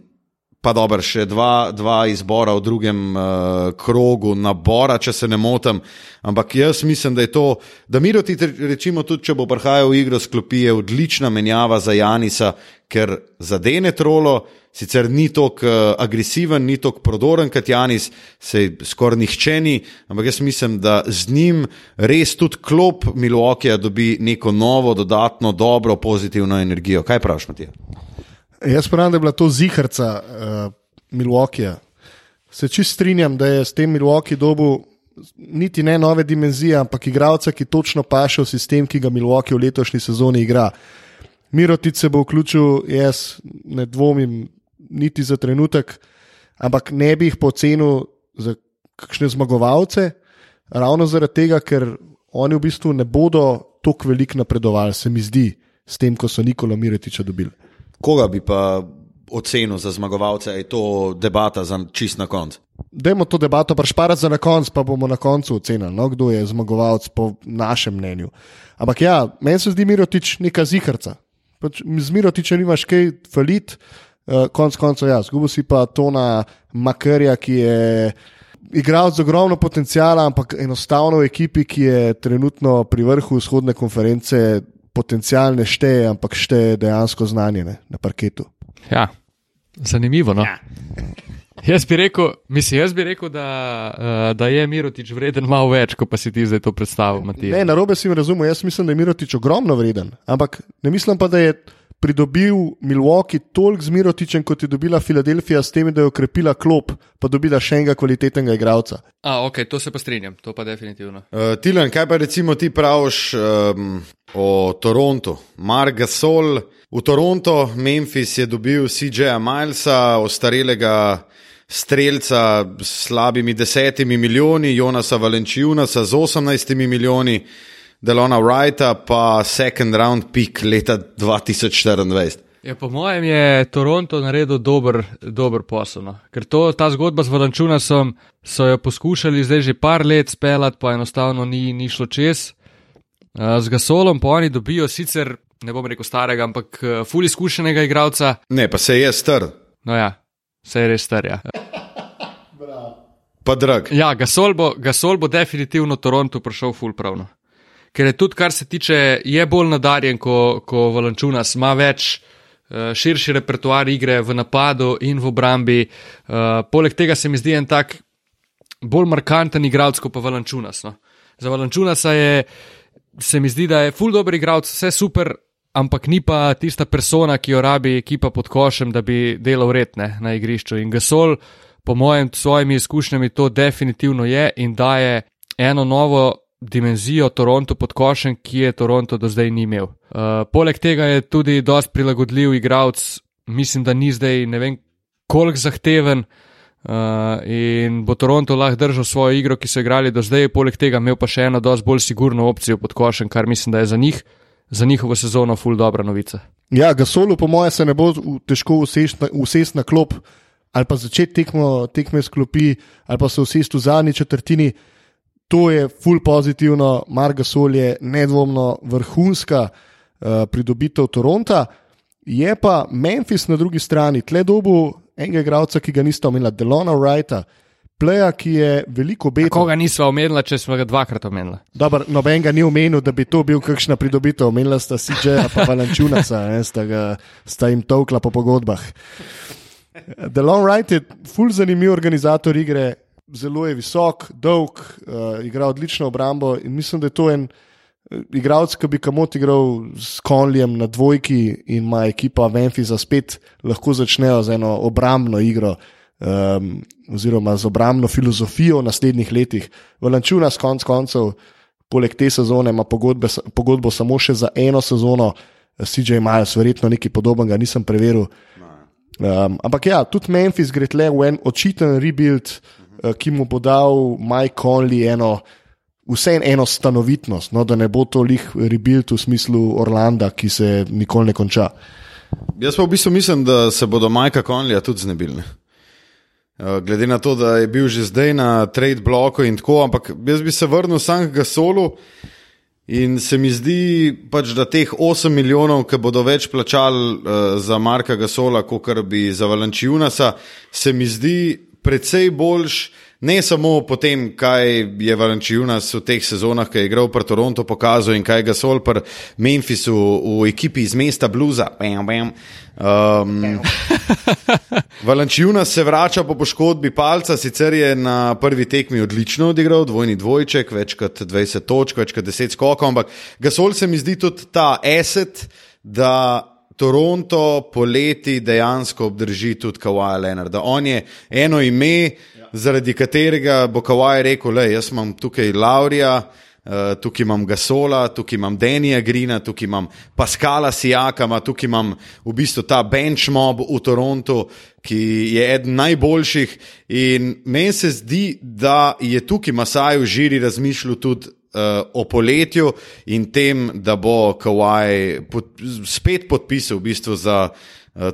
pa dobro, še dva, dva izbora v drugem uh, krogu nabora, če se ne motim. Ampak jaz mislim, da je to, da Miroti, rečemo, tudi če bo prihajal v igro, sklopi je odlična menjava za Janisa, ker zadene trolo, sicer ni tako uh, agresiven, ni tako prodoren kot Janis, se skoraj nihče ni, ampak jaz mislim, da z njim res tudi klop Milwaukeeja dobi neko novo, dodatno, dobro, pozitivno energijo. Kaj praviš, Matija? Jaz pravim, da je bila to ziharca uh, Milwaukeeja. Se čist strinjam, da je s tem Milwaukee dobil niti ne nove dimenzije, ampak igralca, ki točno paše v sistem, ki ga Milwaukee v letošnji sezoni igra. Mirotic se bo vključil, jaz ne dvomim, niti za trenutek, ampak ne bi jih pocenil za kakšne zmagovalce, ravno zaradi tega, ker oni v bistvu ne bodo tako veliko napredovali, se mi zdi, s tem, ko so Nikola Mirotiča dobili. Koga bi pa ocenil za zmagovalce, je to debata za čist na koncu? Dajmo to debato prešparati za na konec, pa bomo na koncu ocenili, no, kdo je zmagovalec po našem mnenju. Ampak ja, meni se zdi Mirotič neka zihrca. Pač, z Mirotičem nimaš kaj falit, uh, konc koncev jaz. Zgubil si pa to na Makarja, ki je igral z ogromno potencijala, ampak enostavno v ekipi, ki je trenutno pri vrhu vzhodne konference, potencial ne šteje, ampak šteje dejansko znanje ne, na parketu. Ja, zanimivo. No? Ja. Jaz bi rekel, mislim, jaz bi rekel da, uh, da je Mirotič vreden malo več, kot pa si ti zdaj to predstavljal, Matija. Ne, na robe si mi razumel, jaz mislim, da je Mirotič ogromno vreden, ampak ne mislim pa, da je pridobil Milwaukee toliko z Mirotičem, kot je dobila Filadelfija, s tem, da je okrepila klop, pa dobila še enega kvalitetnega igralca. A, ok, to se pa strinjam, to pa definitivno. Uh, Tilan, kaj pa recimo ti praviš um, o Torontu? Mark Gasol v Toronto, Memphis je dobil CJ-a Milesa, ostarelega. Streljca s slabimi desetimi milijoni, Jonasa Valenčijunasa z osemnajstimi milijoni, Delona Wrighta, pa second round pick leta 2024. Ja, po mojem je Toronto naredil dober, dober posel. No. Ker to, ta zgodba z Valančunasom so jo poskušali zdaj že par let speljati, pa enostavno ni, ni šlo čez. Z Gasolom pa oni dobijo sicer, ne bom rekel starega, ampak fully izkušenega igralca. Ne, pa se je star. No ja, se je res star. Ja. Pa drag. Ja, Gasol bo, Gasol bo definitivno Toronto prišel full pravno ker je tudi, kar se tiče, je bolj nadarjen kot ko Valančunas, ima več uh, širši repertoar igre v napadu in v obrambi. Uh, poleg tega se mi zdi en tak bolj markanten igralec kot pa Valančunas. No. Za Valančunasa je, se mi zdi, da je full dobro igralec, vse super. Ampak ni pa tista persona, ki jo rabi ekipa pod košem, da bi delal redne na igrišču. In Gasol, po mojem, s svojimi izkušnjami, to definitivno je in daje eno novo dimenzijo Toronto pod košem, ki je Toronto do zdaj ni imel. Uh, poleg tega je tudi dost prilagodljiv igralec, mislim, da ni zdaj ne vem koliko zahteven uh, in bo Toronto lahko držal svojo igro, ki so igrali do zdaj, poleg tega imel pa še eno dost bolj sigurno opcijo pod košem, kar mislim, da je za njih, za njihovo sezono ful dobra novica. Ja, Gasolu po moje se ne bo težko usesti na klop ali pa začeti tekmo, tekme sklopi ali pa se usesti v zadnji četrtini to je full pozitivno, Marga Sol je nedvomno vrhunska uh, pridobitev Toronta. Je pa Memphis na drugi strani, tle dobu enega igralca, ki ga nista omenila, Delona Wrighta, pleja, ki je veliko obetavil. Koga nisva omenila, če smo ga dvakrat omenila? Dobro, noben ga ni omenil, da bi to bil kakšna pridobitev. Omenila sta že, pa Valančunaca, sta, ga, sta jim tokla po pogodbah. Delon Wright je full zanimiv organizator igre, zelo je visok, dolg, uh, igra odlično obrambo in mislim, da je to en uh, igralec, ki bi kamot igral s Konlijem na dvojki in ima ekipa Memphisa spet lahko začnejo z eno obrambno igro. um, oziroma z obrambno filozofijo v naslednjih letih. Valančuna s konc koncev, poleg te sezone, ima pogodbe, pogodbo samo še za eno sezono, CJ Miles, verjetno nekaj podobnega, nisem preveril. Um, ampak ja, tudi Memphis gre tle v en očiten rebuild, uh, ki mu bo dal Mike Conley eno vseeno eno stanovitnost, no, da ne bo to lih rebuild v smislu Orlanda, ki se nikoli ne konča. Jaz pa v bistvu mislim, da se bodo Majka Konlija tudi znebili. Eh, glede na to, da je bil že zdaj na trade bloku in tako, ampak jaz bi se vrnil sam k Gasolu in se mi zdi, pač, da teh 8 milijonov, ki bodo več plačali uh, za Marka Gasola, kot bi za Valančijunasa, se mi zdi precej boljši ne samo po tem, kaj je Valenčijunas v teh sezonah, ki je igral pri Torontu, pokazal in kaj ga sol pri Memphisu v ekipi iz mesta Bluza. Bam, bam. Um, [laughs] Valenčijunas se vrača po poškodbi palca, sicer je na prvi tekmi odlično odigral, dvojni dvojček, več kot 20 točk, več kot 10 skokov, ampak Gasol se mi zdi tudi ta eset, da Toronto poleti dejansko obdrži tudi Kawhi Leonard. On je eno ime, zaradi katerega bo Kawhi rekel, da jaz imam tukaj Laurija, uh, tukaj imam Gasola, tukaj imam Denija Grina, tukaj imam Paskala Sijakama, tukaj imam v bistvu ta benchmob v Torontu, ki je eden najboljših. In meni se zdi, da je tukaj Masaj v žiri razmišljal tudi. Uh, o poletju in tem, da bo Kawhi pod, spet podpisal v bistvu za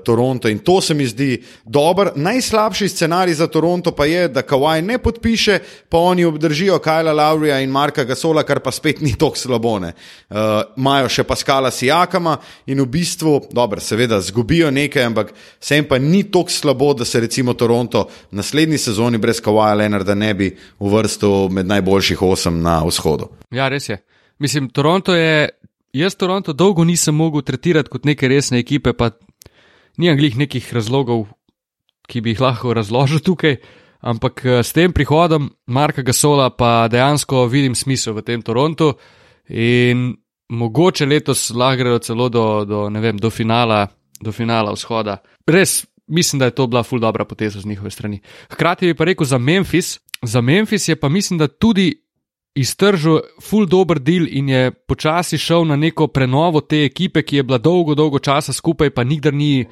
Toronto in to se mi zdi dober. Najslabši scenarij za Toronto pa je, da Kawhi ne podpiše, pa oni obdržijo Kajla Laurija in Marka Gasola, kar pa spet [laughs] ni tako slabone. Uh, Imajo še Paskala Sijakama in v bistvu, dobro, seveda, zgubijo nekaj, ampak sem pa ni tako slabo, da se recimo Toronto v naslednji sezoni brez Kawhi Leonarda ne bi uvrstil med najboljših osem na vzhodu. Ja, res je. Mislim, Toronto je. Jaz Toronto dolgo nisem mogel tretirati kot neke resne ekipe, pa nimam glih nekih razlogov, ki bi jih lahko razložil tukaj, ampak eh, s tem prihodom Marka Gasola pa dejansko vidim smisel v tem Torontu in mogoče letos lahko gredo celo do, do, vem, do, finala, do finala vzhoda. Res mislim, da je to bila ful dobra poteza z njihove strani. Hkrati bi pa rekel za Memphis. Za Memphis je pa mislim, da tudi iztržil ful dobr del in je počasi šel na neko prenovo te ekipe, ki je bila dolgo, dolgo časa skupaj, pa nikdar ni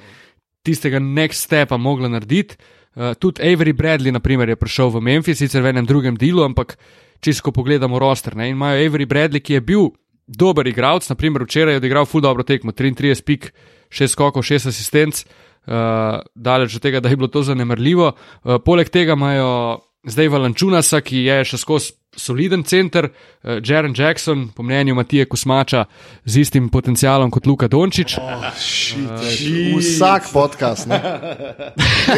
tistega next stepa mogla narediti. Uh, tudi Avery Bradley, naprimer, je prišel v Memphis, sicer v enem drugem delu, ampak čisto pogledamo roster. Ne? In imajo Avery Bradley, ki je bil dober igralec, naprimer včeraj je odigral ful dobro tekmo, 33 pik, 6 skokov, 6 asistenc, uh, daleč od tega, da je bilo to zanemrljivo. Uh, poleg tega imajo zdaj Valančunasa, ki je še skozi soliden center, uh, Jaren Jackson, po mnenju Matije Kusmača, z istim potencialom kot Luka Dončić. Oh, uh, vsak podcast, ne,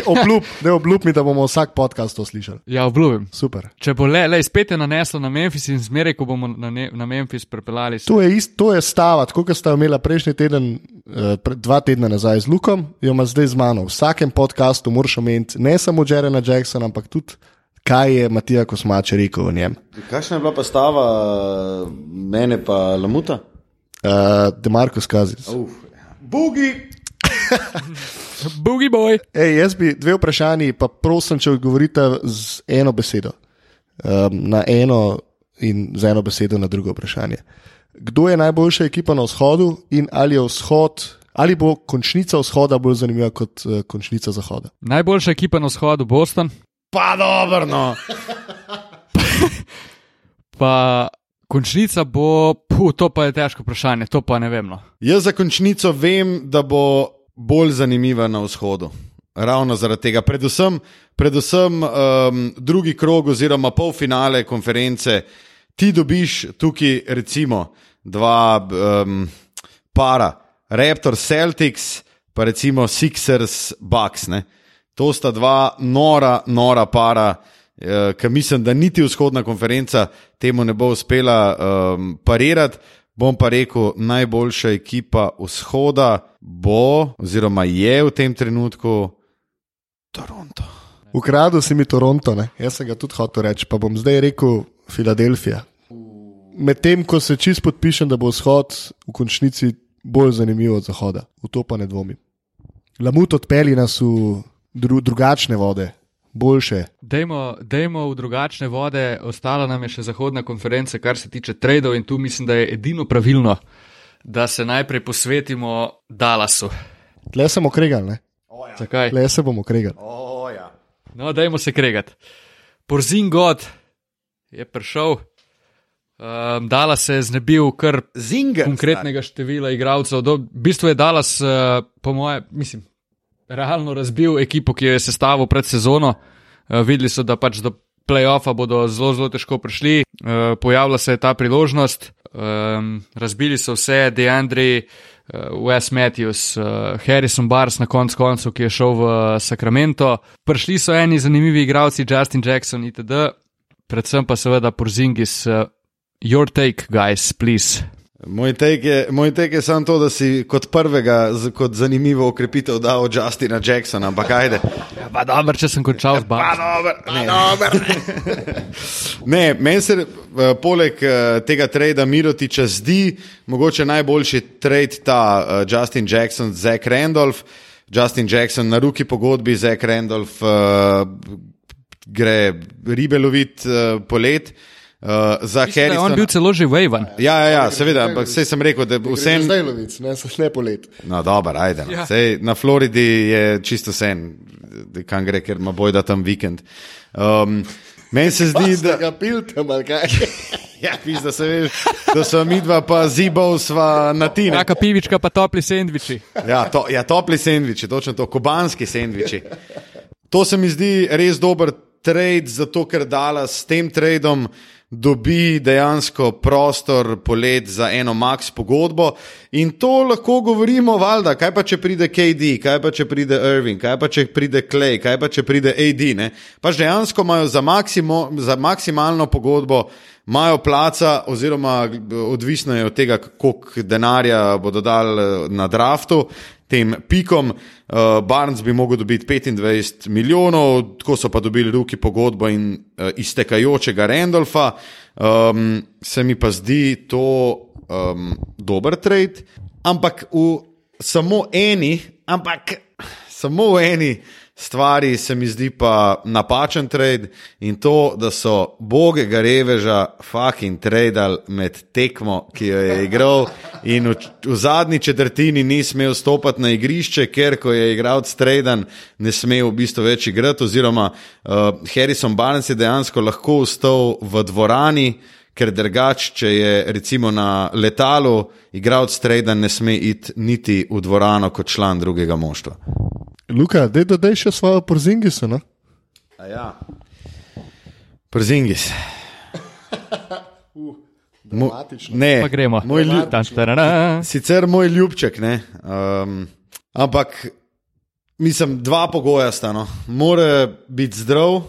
obljub, ne obljub mi, da bomo vsak podcast to slišali. Ja, obljubim. Super. Če bo le, le spet naneslo na Memphis in zmeraj, ko bomo na, ne, na Memphis prepeljali. To je, ist, to je stavat, kot ste imeli prejšnji teden, uh, dva tedna nazaj z Lukom, jo ima zdaj z mano. V vsakem podkastu moraš omeniti ne samo Jarena Jacksona, ampak tudi kaj je Matija Kosmač rekel o njem. Kakšna je bila pa stava mene pa Lamuta? Uh, Demarko skazi. Bugi! [laughs] Bugi boj. Ej, jaz bi dve vprašanji, pa prosim, če odgovorite z eno besedo. Um, na eno in z eno besedo na drugo vprašanje. Kdo je najboljša ekipa na vzhodu in ali je vzhod, ali bo končnica vzhoda bolj zanimiva kot uh, končnica zahoda? Najboljša ekipa na vzhodu, Boston. Pa dobro, no. pa končnica bo, puh, to pa je težko vprašanje, to pa ne vem. No. Jaz za končnico vem, da bo bolj zanimiva na vzhodu. Ravno zaradi tega, predvsem, predvsem um, drugi krog oziroma polfinale konference, ti dobiš tukaj recimo dva um, para, Raptors, Celtics, pa recimo Sixers, Bucks. Ne? To sta dva nora, nora para, eh, ki mislim, da niti vzhodna konferenca temu ne bo uspela um, parirati. Bom pa rekel, najboljša ekipa vzhoda bo, oziroma je v tem trenutku Toronto. Ukradel si mi Toronto, ne? jaz sem ga tudi hotel reči, pa bom zdaj rekel Filadelfija. Medtem ko se čist podpišem, da bo vzhod v končnici bolj zanimiv od zahoda, v to pa ne dvomim. Lamut odpelji nas v dru, drugačne vode, boljše. Dajmo, dajmo v drugačne vode, ostala nam je še zahodna konferenca, kar se tiče tradov, in tu mislim, da je edino pravilno, da se najprej posvetimo Dallasu. Tle sem okregal, ne? Zakaj? Tle se bom okregal. Oh, ja. No, dajmo se kregati. Porzin God je prišel, um, Dallas se je znebil kar Zinger. konkretnega števila igralcev. V bistvu je Dallas, uh, po mojem, mislim, realno razbil ekipo, ki jo je sestavil pred sezono. Uh, videli so, da pač do playoffa bodo zelo, zelo težko prišli. Uh, pojavila se je ta priložnost, um, razbili so vse, Deandri, uh, Wes Matthews, uh, Harrison Bars na koncu koncev, ki je šel v Sacramento. Prišli so eni zanimivi igralci, Justin Jackson itd. Predvsem pa seveda Porzingis. Uh, Your take, guys, please. Moj tek je, moj tek je samo to, da si kot prvega, z, kot zanimivo okrepitev dal Justina Jacksona, ampak ajde. Pa dobro, če sem končal z Pa Bars. dober, ne. [laughs] ne, meni se uh, poleg uh, tega trada Mirotiča zdi mogoče najboljši trade ta uh, Justin Jackson, Zach Randolph. Justin Jackson na ruki pogodbi, Zach Randolph uh, gre ribe loviti uh, polet. Uh, za Mislim, je On Harrisona. bil celo že Waven. Ja, ja, ja, seveda, ampak vse sem rekel, da vsem. Zdaj lovic, ne so šle polet. No, dobro, ajde. No. Ja. Sej, na Floridi je čisto sen, kam gre, ker ima boj da tam vikend. Um, Meni se zdi, Da ga pil tam ali kaj. [laughs] ja, pis, da, se veš, da so mi dva pa zibov sva na tine. Taka pivička, pa topli sendviči. Ja, to, ja, topli sendviči, točno to, kubanski sendviči. To se mi zdi res dober trade, zato ker Dallas s tem tradom dobi dejansko prostor polet za eno max pogodbo in to lahko govorimo, valjda, kaj pa če pride KD, kaj pa če pride Irving, kaj pa če pride Clay, kaj pa če pride AD, ne? Pač dejansko imajo za, maksimo, za maksimalno pogodbo imajo placa, oziroma odvisno je od tega, koliko denarja bodo dali eh, na draftu, tem pikom. Uh, Barnes bi mogel dobiti 25 milijonov, tako so pa dobili ruki pogodbo in uh, iztekajočega Randolfa. Um, se mi pa zdi to um, dober trade, ampak v samo eni, ampak samo v eni stvari se mi zdi pa napačen trade in to, da so bogega reveža fucking tradal med tekmo, ki jo je igral in v, v zadnji četrtini ni smel stopiti na igrišče, ker ko je igral tradan, ne sme v bistvu več igrati, oziroma uh, Harrison Barnes je dejansko lahko vstal v dvorani, ker drugač, če je recimo na letalu, igralec trada ne sme iti niti v dvorano kot član drugega moštva. Luka, dej dodaj še svojo porzingiso. No? Ja. Przingis. [laughs] Mo, Dramatično. ne, Pa gremo. Moj ljub, sicer moj ljubček, ne, um, ampak mislim, dva pogoja sta. No. Mora biti zdrav,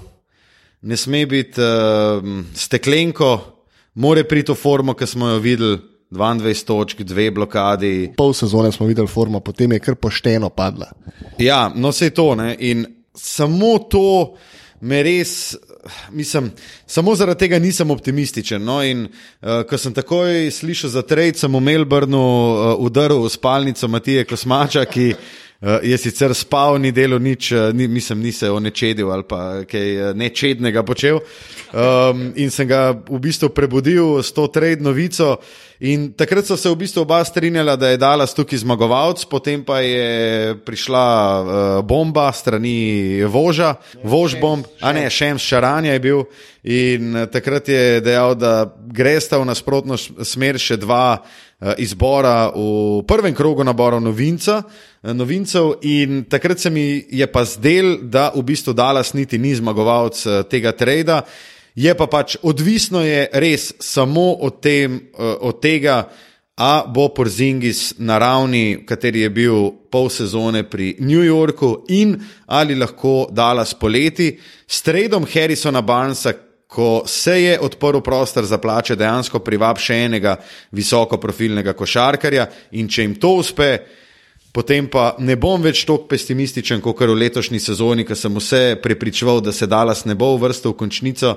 ne sme biti um, steklenko, mora priti v formo, ki smo jo videli. 22 točk, dve blokadi, Pol sezone smo videli formo, potem je kar pošteno padla. Ja, no se je to. Ne? In samo to me res, mislim, samo zaradi tega nisem optimističen. No? In uh, ko sem takoj slišal za trade, sem v Melbournu uh, udaril v spalnico Matije Kosmača, ki je sicer spal, ni delo nič, uh, ni, mislim, ni se onečedil ali pa kaj uh, nečednega počel. Um, in sem ga v bistvu prebudil s to trade novico. In takrat so se v bistvu oba strinjala, da je Dallas tukaj zmagovalec, potem pa je prišla uh, bomba strani Voža, Vož bomb, a ne, Šems Šaranja je bil. In uh, takrat je dejal, da gresta v nasprotno smer še dva uh, izbora v prvem krogu naborov novinca, uh, novincev. In takrat se mi je pa zdel, da v bistvu Dallas niti ni zmagovalec uh, tega trada. Je pa pač odvisno je res samo od, tem, eh, od tega, a bo Porzingis na ravni, kateri je bil pol sezone pri New Yorku in ali lahko Dallas poleti s tradom Harrisona Barnesa, ko se je odprl prostor za plače, dejansko privab še enega visokoprofilnega košarkarja in če jim to uspe, Potem pa ne bom več tako pesimističen, kot v letošnji sezoni, ko sem vse prepričeval, da se Dallas ne bo uvrstil v končnico,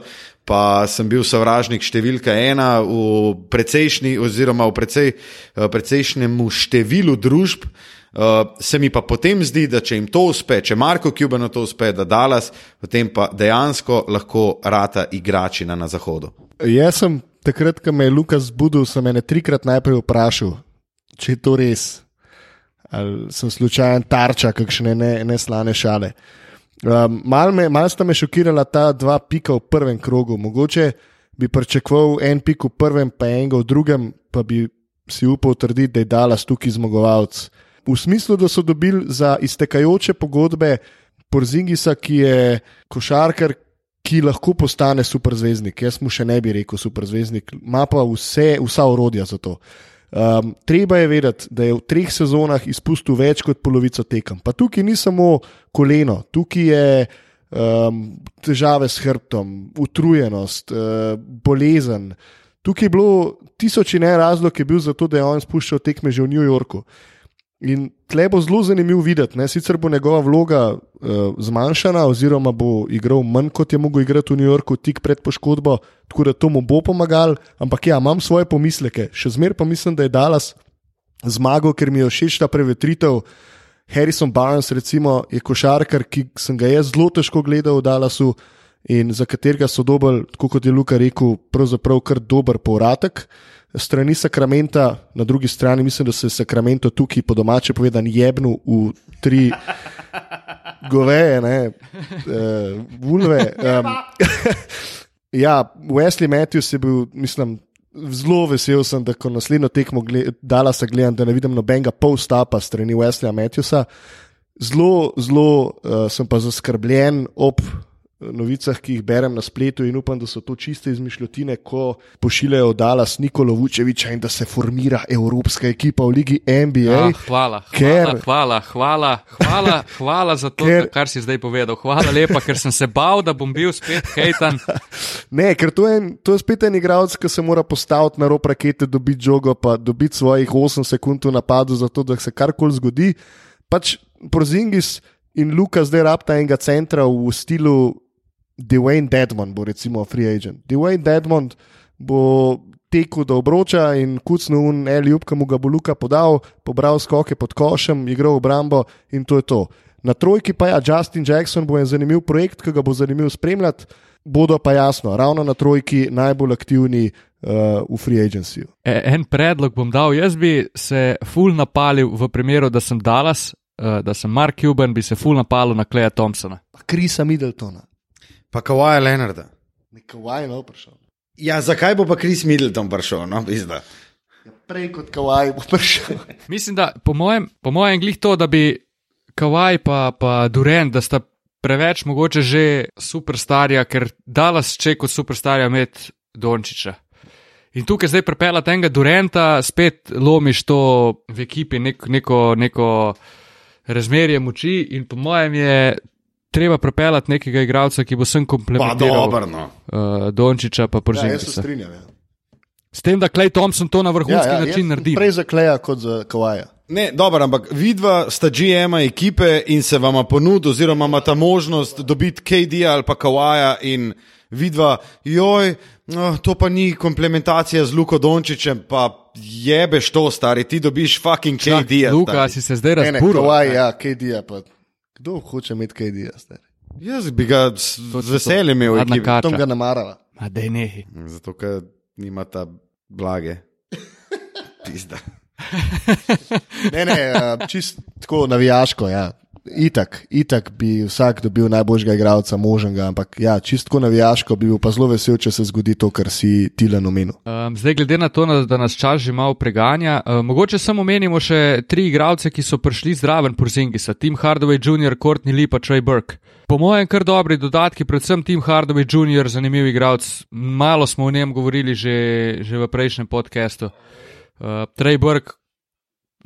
pa sem bil sovražnik številka ena v precejšnji, oziroma v precej, eh, precejšnjemu številu družb. Uh, se mi pa potem zdi, da če jim to uspe, če Marko Kubano to uspe, da Dallas, potem pa dejansko lahko rata igračina na zahodu. Jaz sem takrat, ko me je Lukas budil, sem me trikrat najprej vprašal, če je to res ali sem slučajen tarča, kakšne neslane ne šale. Um, mal, me, mal sta me šokirala ta dva pika v prvem krogu. Mogoče bi pričakoval en pik v prvem, pa enega v drugem, pa bi si upal trditi, da je Dallas tukaj zmagovalec. V smislu, da so dobili za iztekajoče pogodbe Porzingisa, ki je košarkar, ki lahko postane superzvezdnik. Jaz mu še ne bi rekel superzvezdnik, ima pa vse, vsa orodja za to. Um, treba je vedeti, da je v treh sezonah izpustil več kot polovico tekem. Pa tukaj ni samo koleno, tukaj je um, težave s hrbtom, utrujenost, uh, bolezen. Tukaj je bilo tisoč in en razlog, ki je bil za to, da je on spuščal tekme že v New Yorku. In tle bo zelo zanimivo videti, ne? sicer bo njegova vloga uh, zmanjšana, oziroma bo igral manj kot je mogel igrati v New Yorku tik pred poškodbo, tako da to mu bo pomagalo. Ampak ja, imam svoje pomisleke. Še zmeraj pa mislim, da je Dallas zmagal, ker mi je všeč ta prevetritev. Harrison Barnes, recimo, je košarkar, ki sem ga jaz zelo težko gledal v Dallasu in za katerega so dobili, kot je Luka rekel, pravzaprav kar dober povratek strani Sakramenta, na drugi strani mislim, da se je Sakramento tukaj po domače povedan jebnu v tri goveje, ne, uh, vulve. Um, [laughs] ja, Wesley Matthews je bil, mislim. Zelo vesel sem, da ko naslednjo tekmo dala se gledam, da ne vidim nobenega polstapa strani Wesleya Matthewsa. Zelo, zelo uh, sem pa zaskrbljen ob novicah, ki jih berem na spletu, in upam, da so to čiste izmišljotine, ko pošiljajo Dallas Nikolo Vučeviča in da se formira evropska ekipa v Ligi NBA. Ah, hvala, ker... hvala, hvala, hvala, hvala za to, ker... kar si zdaj povedal. Hvala lepa, ker sem se bal, da bom bil spet hejtan. [laughs] ne, ker to je, to je spet en igralec, ki se mora postaviti na rob rakete, dobiti žogo, pa dobiti svojih 8 sekund v napadu, zato da se karkoli zgodi. Pač Prozingis in Luka zdaj rabta enega centra v stilu Dwayne Dedmond bo recimo free agent. Dwayne Dedmond bo tekel do obroča in kucnil un Elijub, ki mu ga bo Luka podal, pobral skoke pod košem, igral obrambo in to je to. Na trojki pa je ja, Justin Jackson, bo en zanimiv projekt, ki ga bo zanimivo spremljati. Bodo pa jasno, ravno na trojki najbolj aktivni uh, v free agency. E, en predlog bom dal. Jaz bi se full napalil v primeru, da sem Dallas, uh, da sem Mark Cuban, bi se full napalil na Kleja Thompsona. Krisa Middletona. Pa Kawaja Leonarda. Kawaj je prišel. Ja, zakaj bo pa Kris Middleton prišel? No, ja, prej kot Kawaj bo prišel. [laughs] Mislim, da po mojem, po mojem glih to, da bi Kawaj pa, pa Duren, da sta preveč mogoče že superstarja, ker Dallas če kot superstarja med Dončiča. In tukaj zdaj prepeljati enega Durenta, spet lomiš to v ekipi, nek, neko, neko razmerje moči in po mojem je treba prepeljati nekega igralca, ki bo sem komplementiral. Pa dobro, no. Uh, Dončiča pa Porzingisa. Ja, jaz se strinjam. Ja. S tem, da Klej Thompson to na vrhunski ja, ja, način naredi. Prej za Kleja kot za Kawaja. Ne, dobro, ampak vidva sta GM-a ekipe in se vama ponudi, oziroma ima ta možnost dobiti KD ali pa Kawaja in vidva, joj, no, to pa ni komplementacija z Luko Dončičem, pa jebeš to, stari, ti dobiš fucking KD. Luka, si se zdaj razburil. Kawaj, ja, KD, pa. Kdo hoče imeti kaj dias? Jaz bi ga z veseljem imel, da bi ga namarala. Da je nehi. Zato, ker nima ta blage. [laughs] Pizda. ne, ne, eh, čist tako navijaško, ja. Itak, itak bi vsak dobil najboljšega igralca možnega, ampak ja, čistko navijaško bi bil pa zelo vesel, če se zgodi to, kar si ti le omenil. Um, zdaj, glede na to, da nas čas že malo preganja, um, mogoče samo omenimo še tri igralce, ki so prišli zraven Porzingisa: Tim Hardaway Jr., Courtney Lee pa Trey Burke. Po mojem, kar dobri dodatki, predvsem Tim Hardaway Jr., zanimiv igralec. Malo smo o njem govorili že, že v prejšnjem podkastu. Uh, Trey Burke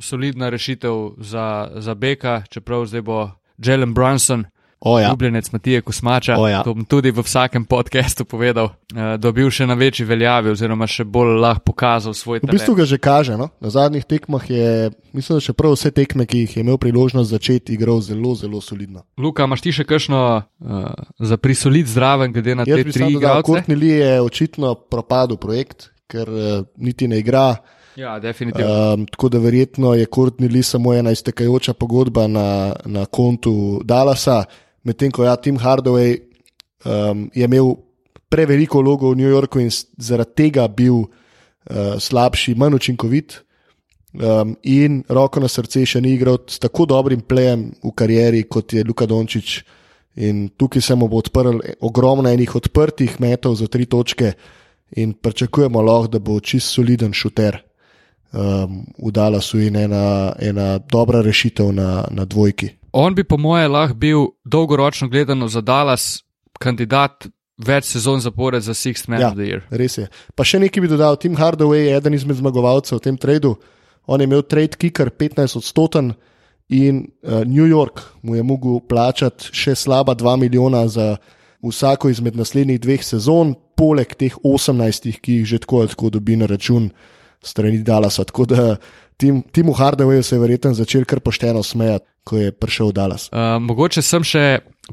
solidna rešitev za, za Beka, čeprav zdaj bo Jalen Brunson O, ja. ljubljenec Matije Kosmača. O, ja. To bom tudi v vsakem podkastu povedal, uh, dobil še na večji veljavi, oziroma še bolj lahko pokazal svoj V bistvu ga že kaže. No? Na zadnjih tekmah je, mislim, da še prav vse tekme, ki jih je imel priložnost začeti, igral zelo, zelo solidno. Luka, imaš ti še kakšno uh, za prisolid zraven, glede na Jaz te tri igralce? Courtney Lee je očitno propadel projekt, ker uh, niti ne igra. Ja, definitivno. Um, tako da verjetno je Courtney Lee samo ena iztekajoča pogodba na, na kontu Dallasa, medtem ko ja, Tim Hardaway um, je imel preveliko vlogo v New Yorku in zaradi tega bil uh, slabši, manj učinkovit. Um, in roko na srce še ni igral s tako dobrim plejem v karieri, kot je Luka Dončić. In tukaj se mu bo odprl ogromno enih odprtih metov za tri točke, in pričakujemo lahko, da bo čist soliden šuter um, v Dallasu in ena, ena dobra rešitev na, na dvojki. On bi, po moje, lahko bil dolgoročno gledano za Dallas kandidat več sezon zapored za Sixth Man Ja. of the Year. Res je. Pa še nekaj bi dodal, Tim Hardaway je eden izmed zmagovalcev v tem tradu. On je imel trade kicker 15 odstoten in uh, New York mu je mogel plačati še slaba 2 milijona za vsako izmed naslednjih dveh sezon, poleg teh 18, ki jih že tako ali tako dobi na račun strani Dallasa. Tako da Tim, Timu Hardawayu se je verjetno začel kar pošteno smejati, ko je prišel v Dallas. Uh, mogoče sem še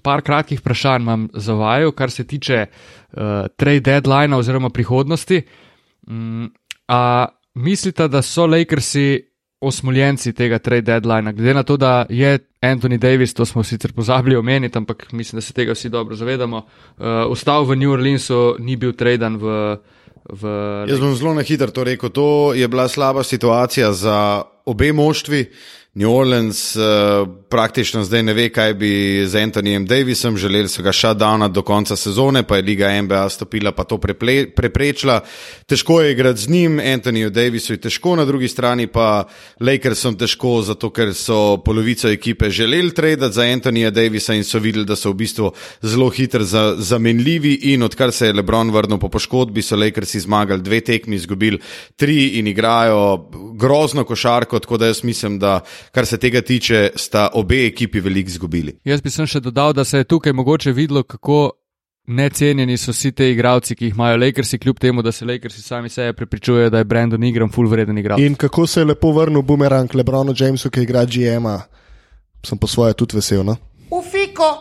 par kratkih vprašanj imam za vaju, kar se tiče uh, trade deadline oziroma prihodnosti. Um, a mislite, da so Lakersi osmoljenci tega trade deadline, glede na to, da je Anthony Davis, to smo sicer pozabili omeniti, ampak mislim, da se tega vsi dobro zavedamo, uh, ostal v New Orleansu, ni bil traden v. v Jaz bom zelo na hitro to rekel. To je bila slaba situacija za obe moštvi. New Orleans uh, praktično zdaj ne ve, kaj bi z Antonijem Davisom, želeli so ga shutdownati do konca sezone, pa je Liga NBA stopila, pa to preple, preprečila. Težko je igrati z njim, Antoniju Davisu je težko, na drugi strani pa Lakersom težko, zato ker so polovico ekipe želeli tradati za Antonija Davisa in so videli, da so v bistvu zelo hitro za, zamenljivi in odkar se je Lebron vrnil po poškodbi, so Lakersi zmagali dve tekmi, izgubili tri in igrajo grozno košarko, tako da jaz mislim, da kar se tega tiče, sta obe ekipi veliko izgubili. Jaz bi sem še dodal, da se je tukaj mogoče videlo, kako necenjeni so vsi te igravci, ki jih imajo Lakersi, kljub temu, da se Lakersi sami sebe prepričujejo, da je Brandon Ingram full vreden igralec. In kako se je lepo vrnil bumerang Lebronu Jamesu, ki igra GM-a, sem po svoje tudi vesel. No? Ufiko.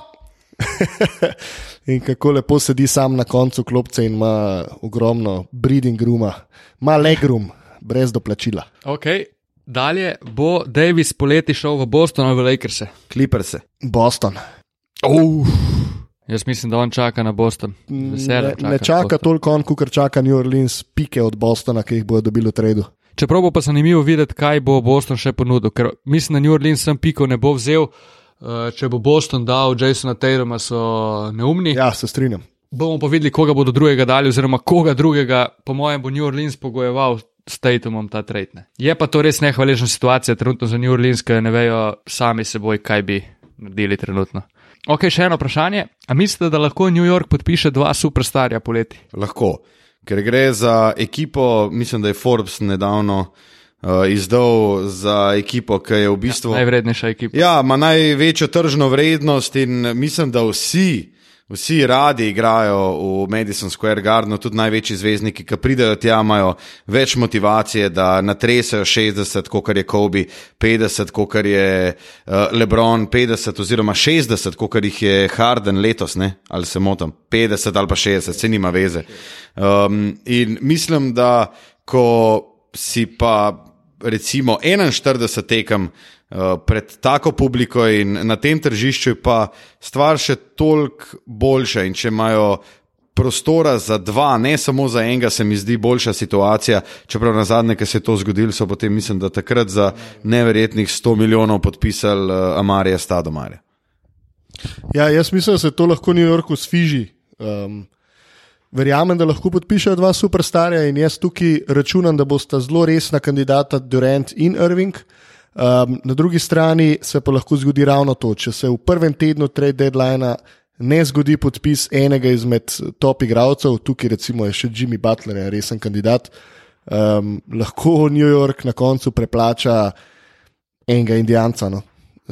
[laughs] In kako lepo sedi sam na koncu klopce in ima ogromno breeding rooma, ima legrum, brez doplačila. Okay. Dalje bo Davis poleti šel v Boston ali v Lakerse. Kliper se. Boston. Uf. Jaz mislim, da on čaka na Boston. Ne, Veseljem ne čaka toliko on, kot čaka New Orleans, pike od Bostona, ki jih bodo dobili v tradu. Čeprav bo pa zanimivo videti, kaj bo Boston še ponudil, ker mislim, da New Orleans sem piko ne bo vzel. Uh, če bo Boston dal Jasona Tatuma, so neumni. Ja, se strinjam. Bomo pa videli, koga bodo drugega dali, oziroma koga drugega, po mojem, bo New Orleans pogojeval s Tatumom ta trade. Je pa to res nehvaležna situacija trenutno za New Orleans, ker ne vejo sami seboj, kaj bi naredili trenutno. Ok, še eno vprašanje. A mislite, da lahko New York podpiše dva superstarja poleti? Lahko, ker gre za ekipo, mislim, da je Forbes nedavno uh, izdal za ekipo, ki je v bistvu. Najvrednejša ekipa. Ja, ima največjo tržno vrednost in mislim, da vsi, vsi radi igrajo v Madison Square Gardenu, tudi največji zvezdniki, ki pridejo tja, imajo več motivacije, da natresajo 60, kot je Kobe, 50, kot je uh, LeBron, 50 oziroma 60, kot jih je Harden letos, ne? ali se motim, 50 ali pa 60, se nima veze. Um, in mislim, da ko si pa recimo 41 tekem pred tako publiko in na tem tržišču je pa stvar še toliko boljša in če imajo prostora za dva, ne samo za enega, se mi zdi boljša situacija. Čeprav na zadnje, ki se je to zgodilo, so potem, mislim, da takrat za neverjetnih 100 milijonov podpisali uh, Amarija Stadomarja. Ja, jaz mislim, da se to lahko New Yorku sfiži. Um, verjamem, da lahko podpišejo dva superstarja in jaz tukaj računam, da bosta zelo resna kandidata Durant in Irving. Um, na drugi strani se pa lahko zgodi ravno to, če se v prvem tednu trade deadline ne zgodi podpis enega izmed top igralcev, tukaj recimo je še Jimmy Butler, resen kandidat, um, lahko New York na koncu preplača enega Indijanca. No?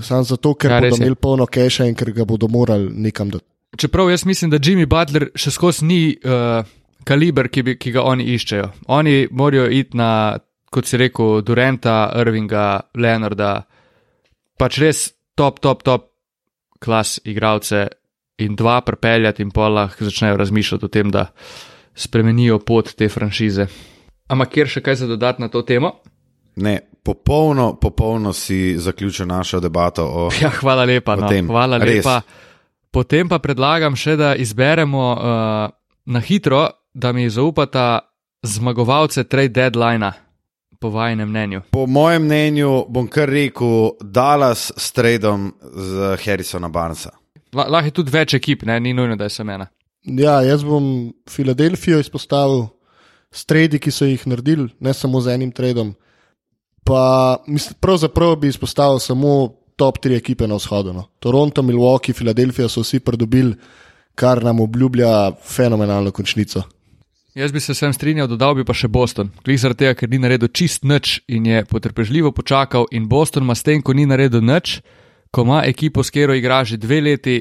Sam zato, ker Ja, bodo imeli polno keša in ker ga bodo morali nekam dati. Čeprav jaz mislim, da Jimmy Butler še skozi ni uh, kaliber, ki, bi, ki ga oni iščejo. Oni morajo iti na, kot si rekel, Durenta, Irvinga, Leonarda, pač res top, top, top klas igralce in dva prepeljati in pa lahko začnejo razmišljati o tem, da spremenijo pot te franšize. Ampak kjer še kaj za dodati na to temo? Ne, popolno, popolno si zaključil našo debato o. [laughs] Ja, hvala lepa. O No, tem. hvala Res. lepa. Potem pa predlagam še, da izberemo uh, na hitro, da mi zaupata zmagovalce trade deadline, po vašem mnenju. Po mojem mnenju bom kar rekel Dallas s Tradom z Harrisona Barnesa. La, lahko je tudi več ekip, ne? ni nujno, da je samo ena. Ja, jaz bom Filadelfijo izpostavil, stredi, ki so jih naredili, ne samo z enim tradom. Pa mislim, pravzaprav bi izpostavil samo top tri ekipe na vzhodu. No. Toronto, Milwaukee, Filadelfija so vsi pridobili, kar nam obljublja fenomenalno končnico. Jaz bi se sem strinjal, dodal bi pa še Boston. Klih zaradi tega, ker ni naredil čist nič in je potrpežljivo počakal, in Boston ima s tem, ko ni naredil nič, ko ima ekipo, s katero igra že dve leti,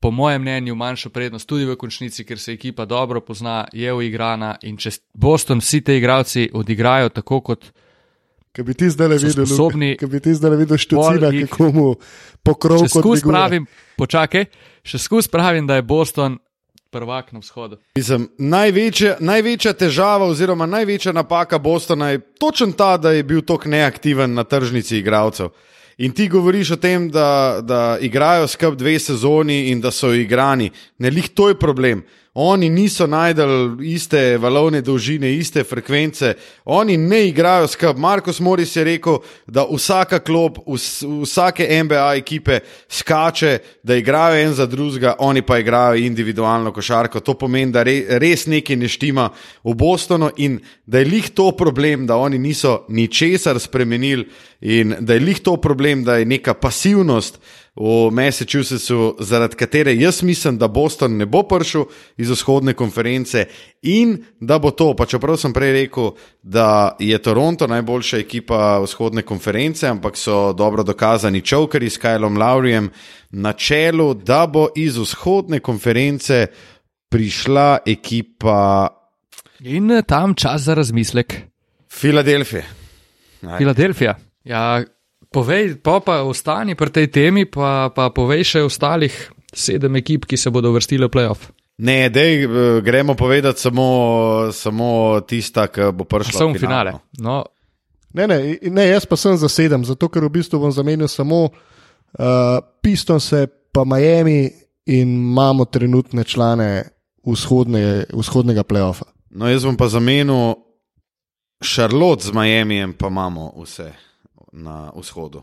po mojem mnenju, manjšo prednost tudi v končnici, ker se ekipa dobro pozna, je uigrana in če Boston vsi te igralci odigrajo tako kot. Kaj bi ti zdaj videl, sposobni kaj bi ti zdaj videl štucina, kako mu pokrov kot pravim, počakaj, še skus pravim, da je Boston prvak na vzhodu. Mislim, največja, največja težava oziroma največja napaka Bostona je točno ta, da je bil tako neaktiven na tržnici igralcev. In ti govoriš o tem, da, da igrajo skup dve sezoni in da so igrani. Ne, lih to je problem. Oni niso najdel iste valovne dolžine, iste frekvence, oni ne igrajo skup. Markus Moris je rekel, da vsaka klop, vs, vsake NBA ekipe skače, da igrajo en za drugega, oni pa igrajo individualno košarko. To pomeni, da re, res nekaj ne štima v Bostonu in da je lih to problem, da oni niso ničesar spremenili in da je lih to problem, da je neka pasivnost v Massachusettsu, zaradi katere jaz mislim, da Boston ne bo prišel iz vzhodne konference in da bo to, pa čeprav sem prej rekel, da je Toronto najboljša ekipa vzhodne konference, ampak so dobro dokazani čovkari s Kylom Laurijem na čelu, da bo iz vzhodne konference prišla ekipa In eh, tam čas za razmislek. Filadelfije. Ajde. Filadelfija. Ja, povej, pa, pa ostani pri tej temi, pa, pa povej še ostalih sedem ekip, ki se bodo vrstile v playoff. Ne, dej, eh, gremo povedati samo, samo tista, ki bo prišla. Samo v finale. finale. No, Ne, ne, ne, jaz pa sem za sedem, zato ker v bistvu bom zamenil samo uh, Pistonse, pa Miami in imamo trenutne člane vzhodne, vzhodnega playoffa. No, jaz bom pa zamenil Charlotte z Miamijem, pa imamo vse na vzhodu.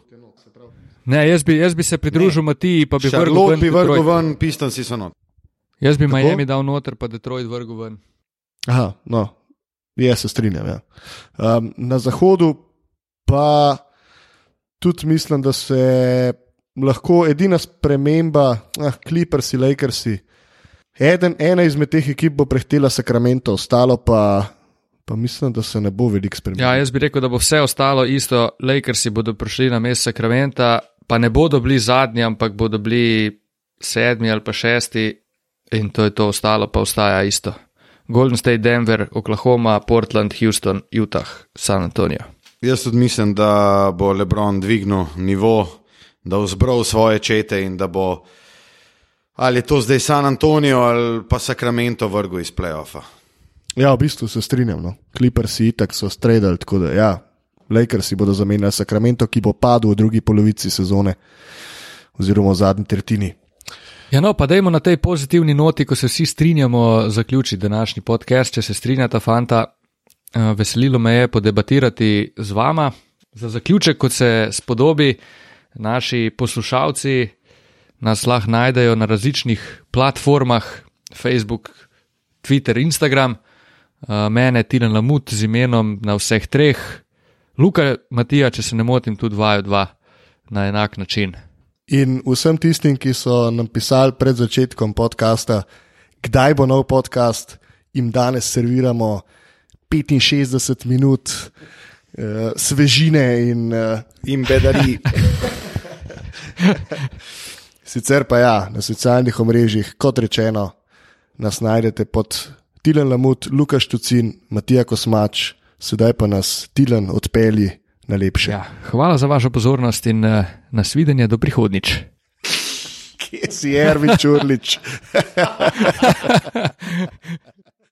ne, jaz, bi, jaz bi se pridružil Matiji, pa bi vrgel Charlotte ven bi vrgel Detroit. ven, Pistonsi so not. Jaz bi Kako? Miami dal noter, pa Detroit vrgel ven. Aha, no, jaz se strinjam. Ja. Um, na zahodu pa tudi mislim, da se lahko edina sprememba, ah, Clippersi, Lakersi. Eden, ena izmed teh ekip bo prehtela Sacramento, ostalo pa, pa mislim, da se ne bo veliko spremenilo. Ja, jaz bi rekel, da bo vse ostalo isto. Lakersi bodo prišli na mest Sakramenta, pa ne bodo bili zadnji, ampak bodo bili sedmi ali pa šesti, in to je to, ostalo pa ostaja isto. Golden State, Denver, Oklahoma, Portland, Houston, Utah, San Antonio. Jaz tudi mislim, da bo Lebron dvignil nivo, da bo zbral svoje čete in da bo ali to zdaj San Antonijo ali pa Sacramento vrgel iz playoffa. Ja, v bistvu se strinjam. No. Clippersi itak so stredali, tako da ja, Lakersi bodo zamenjali Sacramento, ki bo padel v drugi polovici sezone oziroma v zadnji tretjini. Ja, no, pa dajmo na tej pozitivni noti, ko se vsi strinjamo, zaključiti današnji podcast. Če se strinjata, fanta, eh, veselilo me je podebatirati z vama. Za zaključek, kot se spodobi, naši poslušalci nas lahko najdejo na različnih platformah, Facebook, Twitter, Instagram, mene Tilan Lamut z imenom na vseh treh, Luka Matija, če se ne motim, tudi vaju dva na enak način. In vsem tistim, ki so nam pisali pred začetkom podcasta, kdaj bo nov podcast, jim danes serviramo 65 minut uh, svežine in uh, In bedari. [laughs] Sicer pa ja, na socialnih omrežjih, kot rečeno, nas najdete pod Tilen Lamut, Lukaš Tucin, Matija Kosmač, sedaj pa nas Tilen odpelji na lepše. Ja, hvala za vašo pozornost in uh, nasvidenje do prihodnič. Kje si, Ervin Čurlič? [laughs]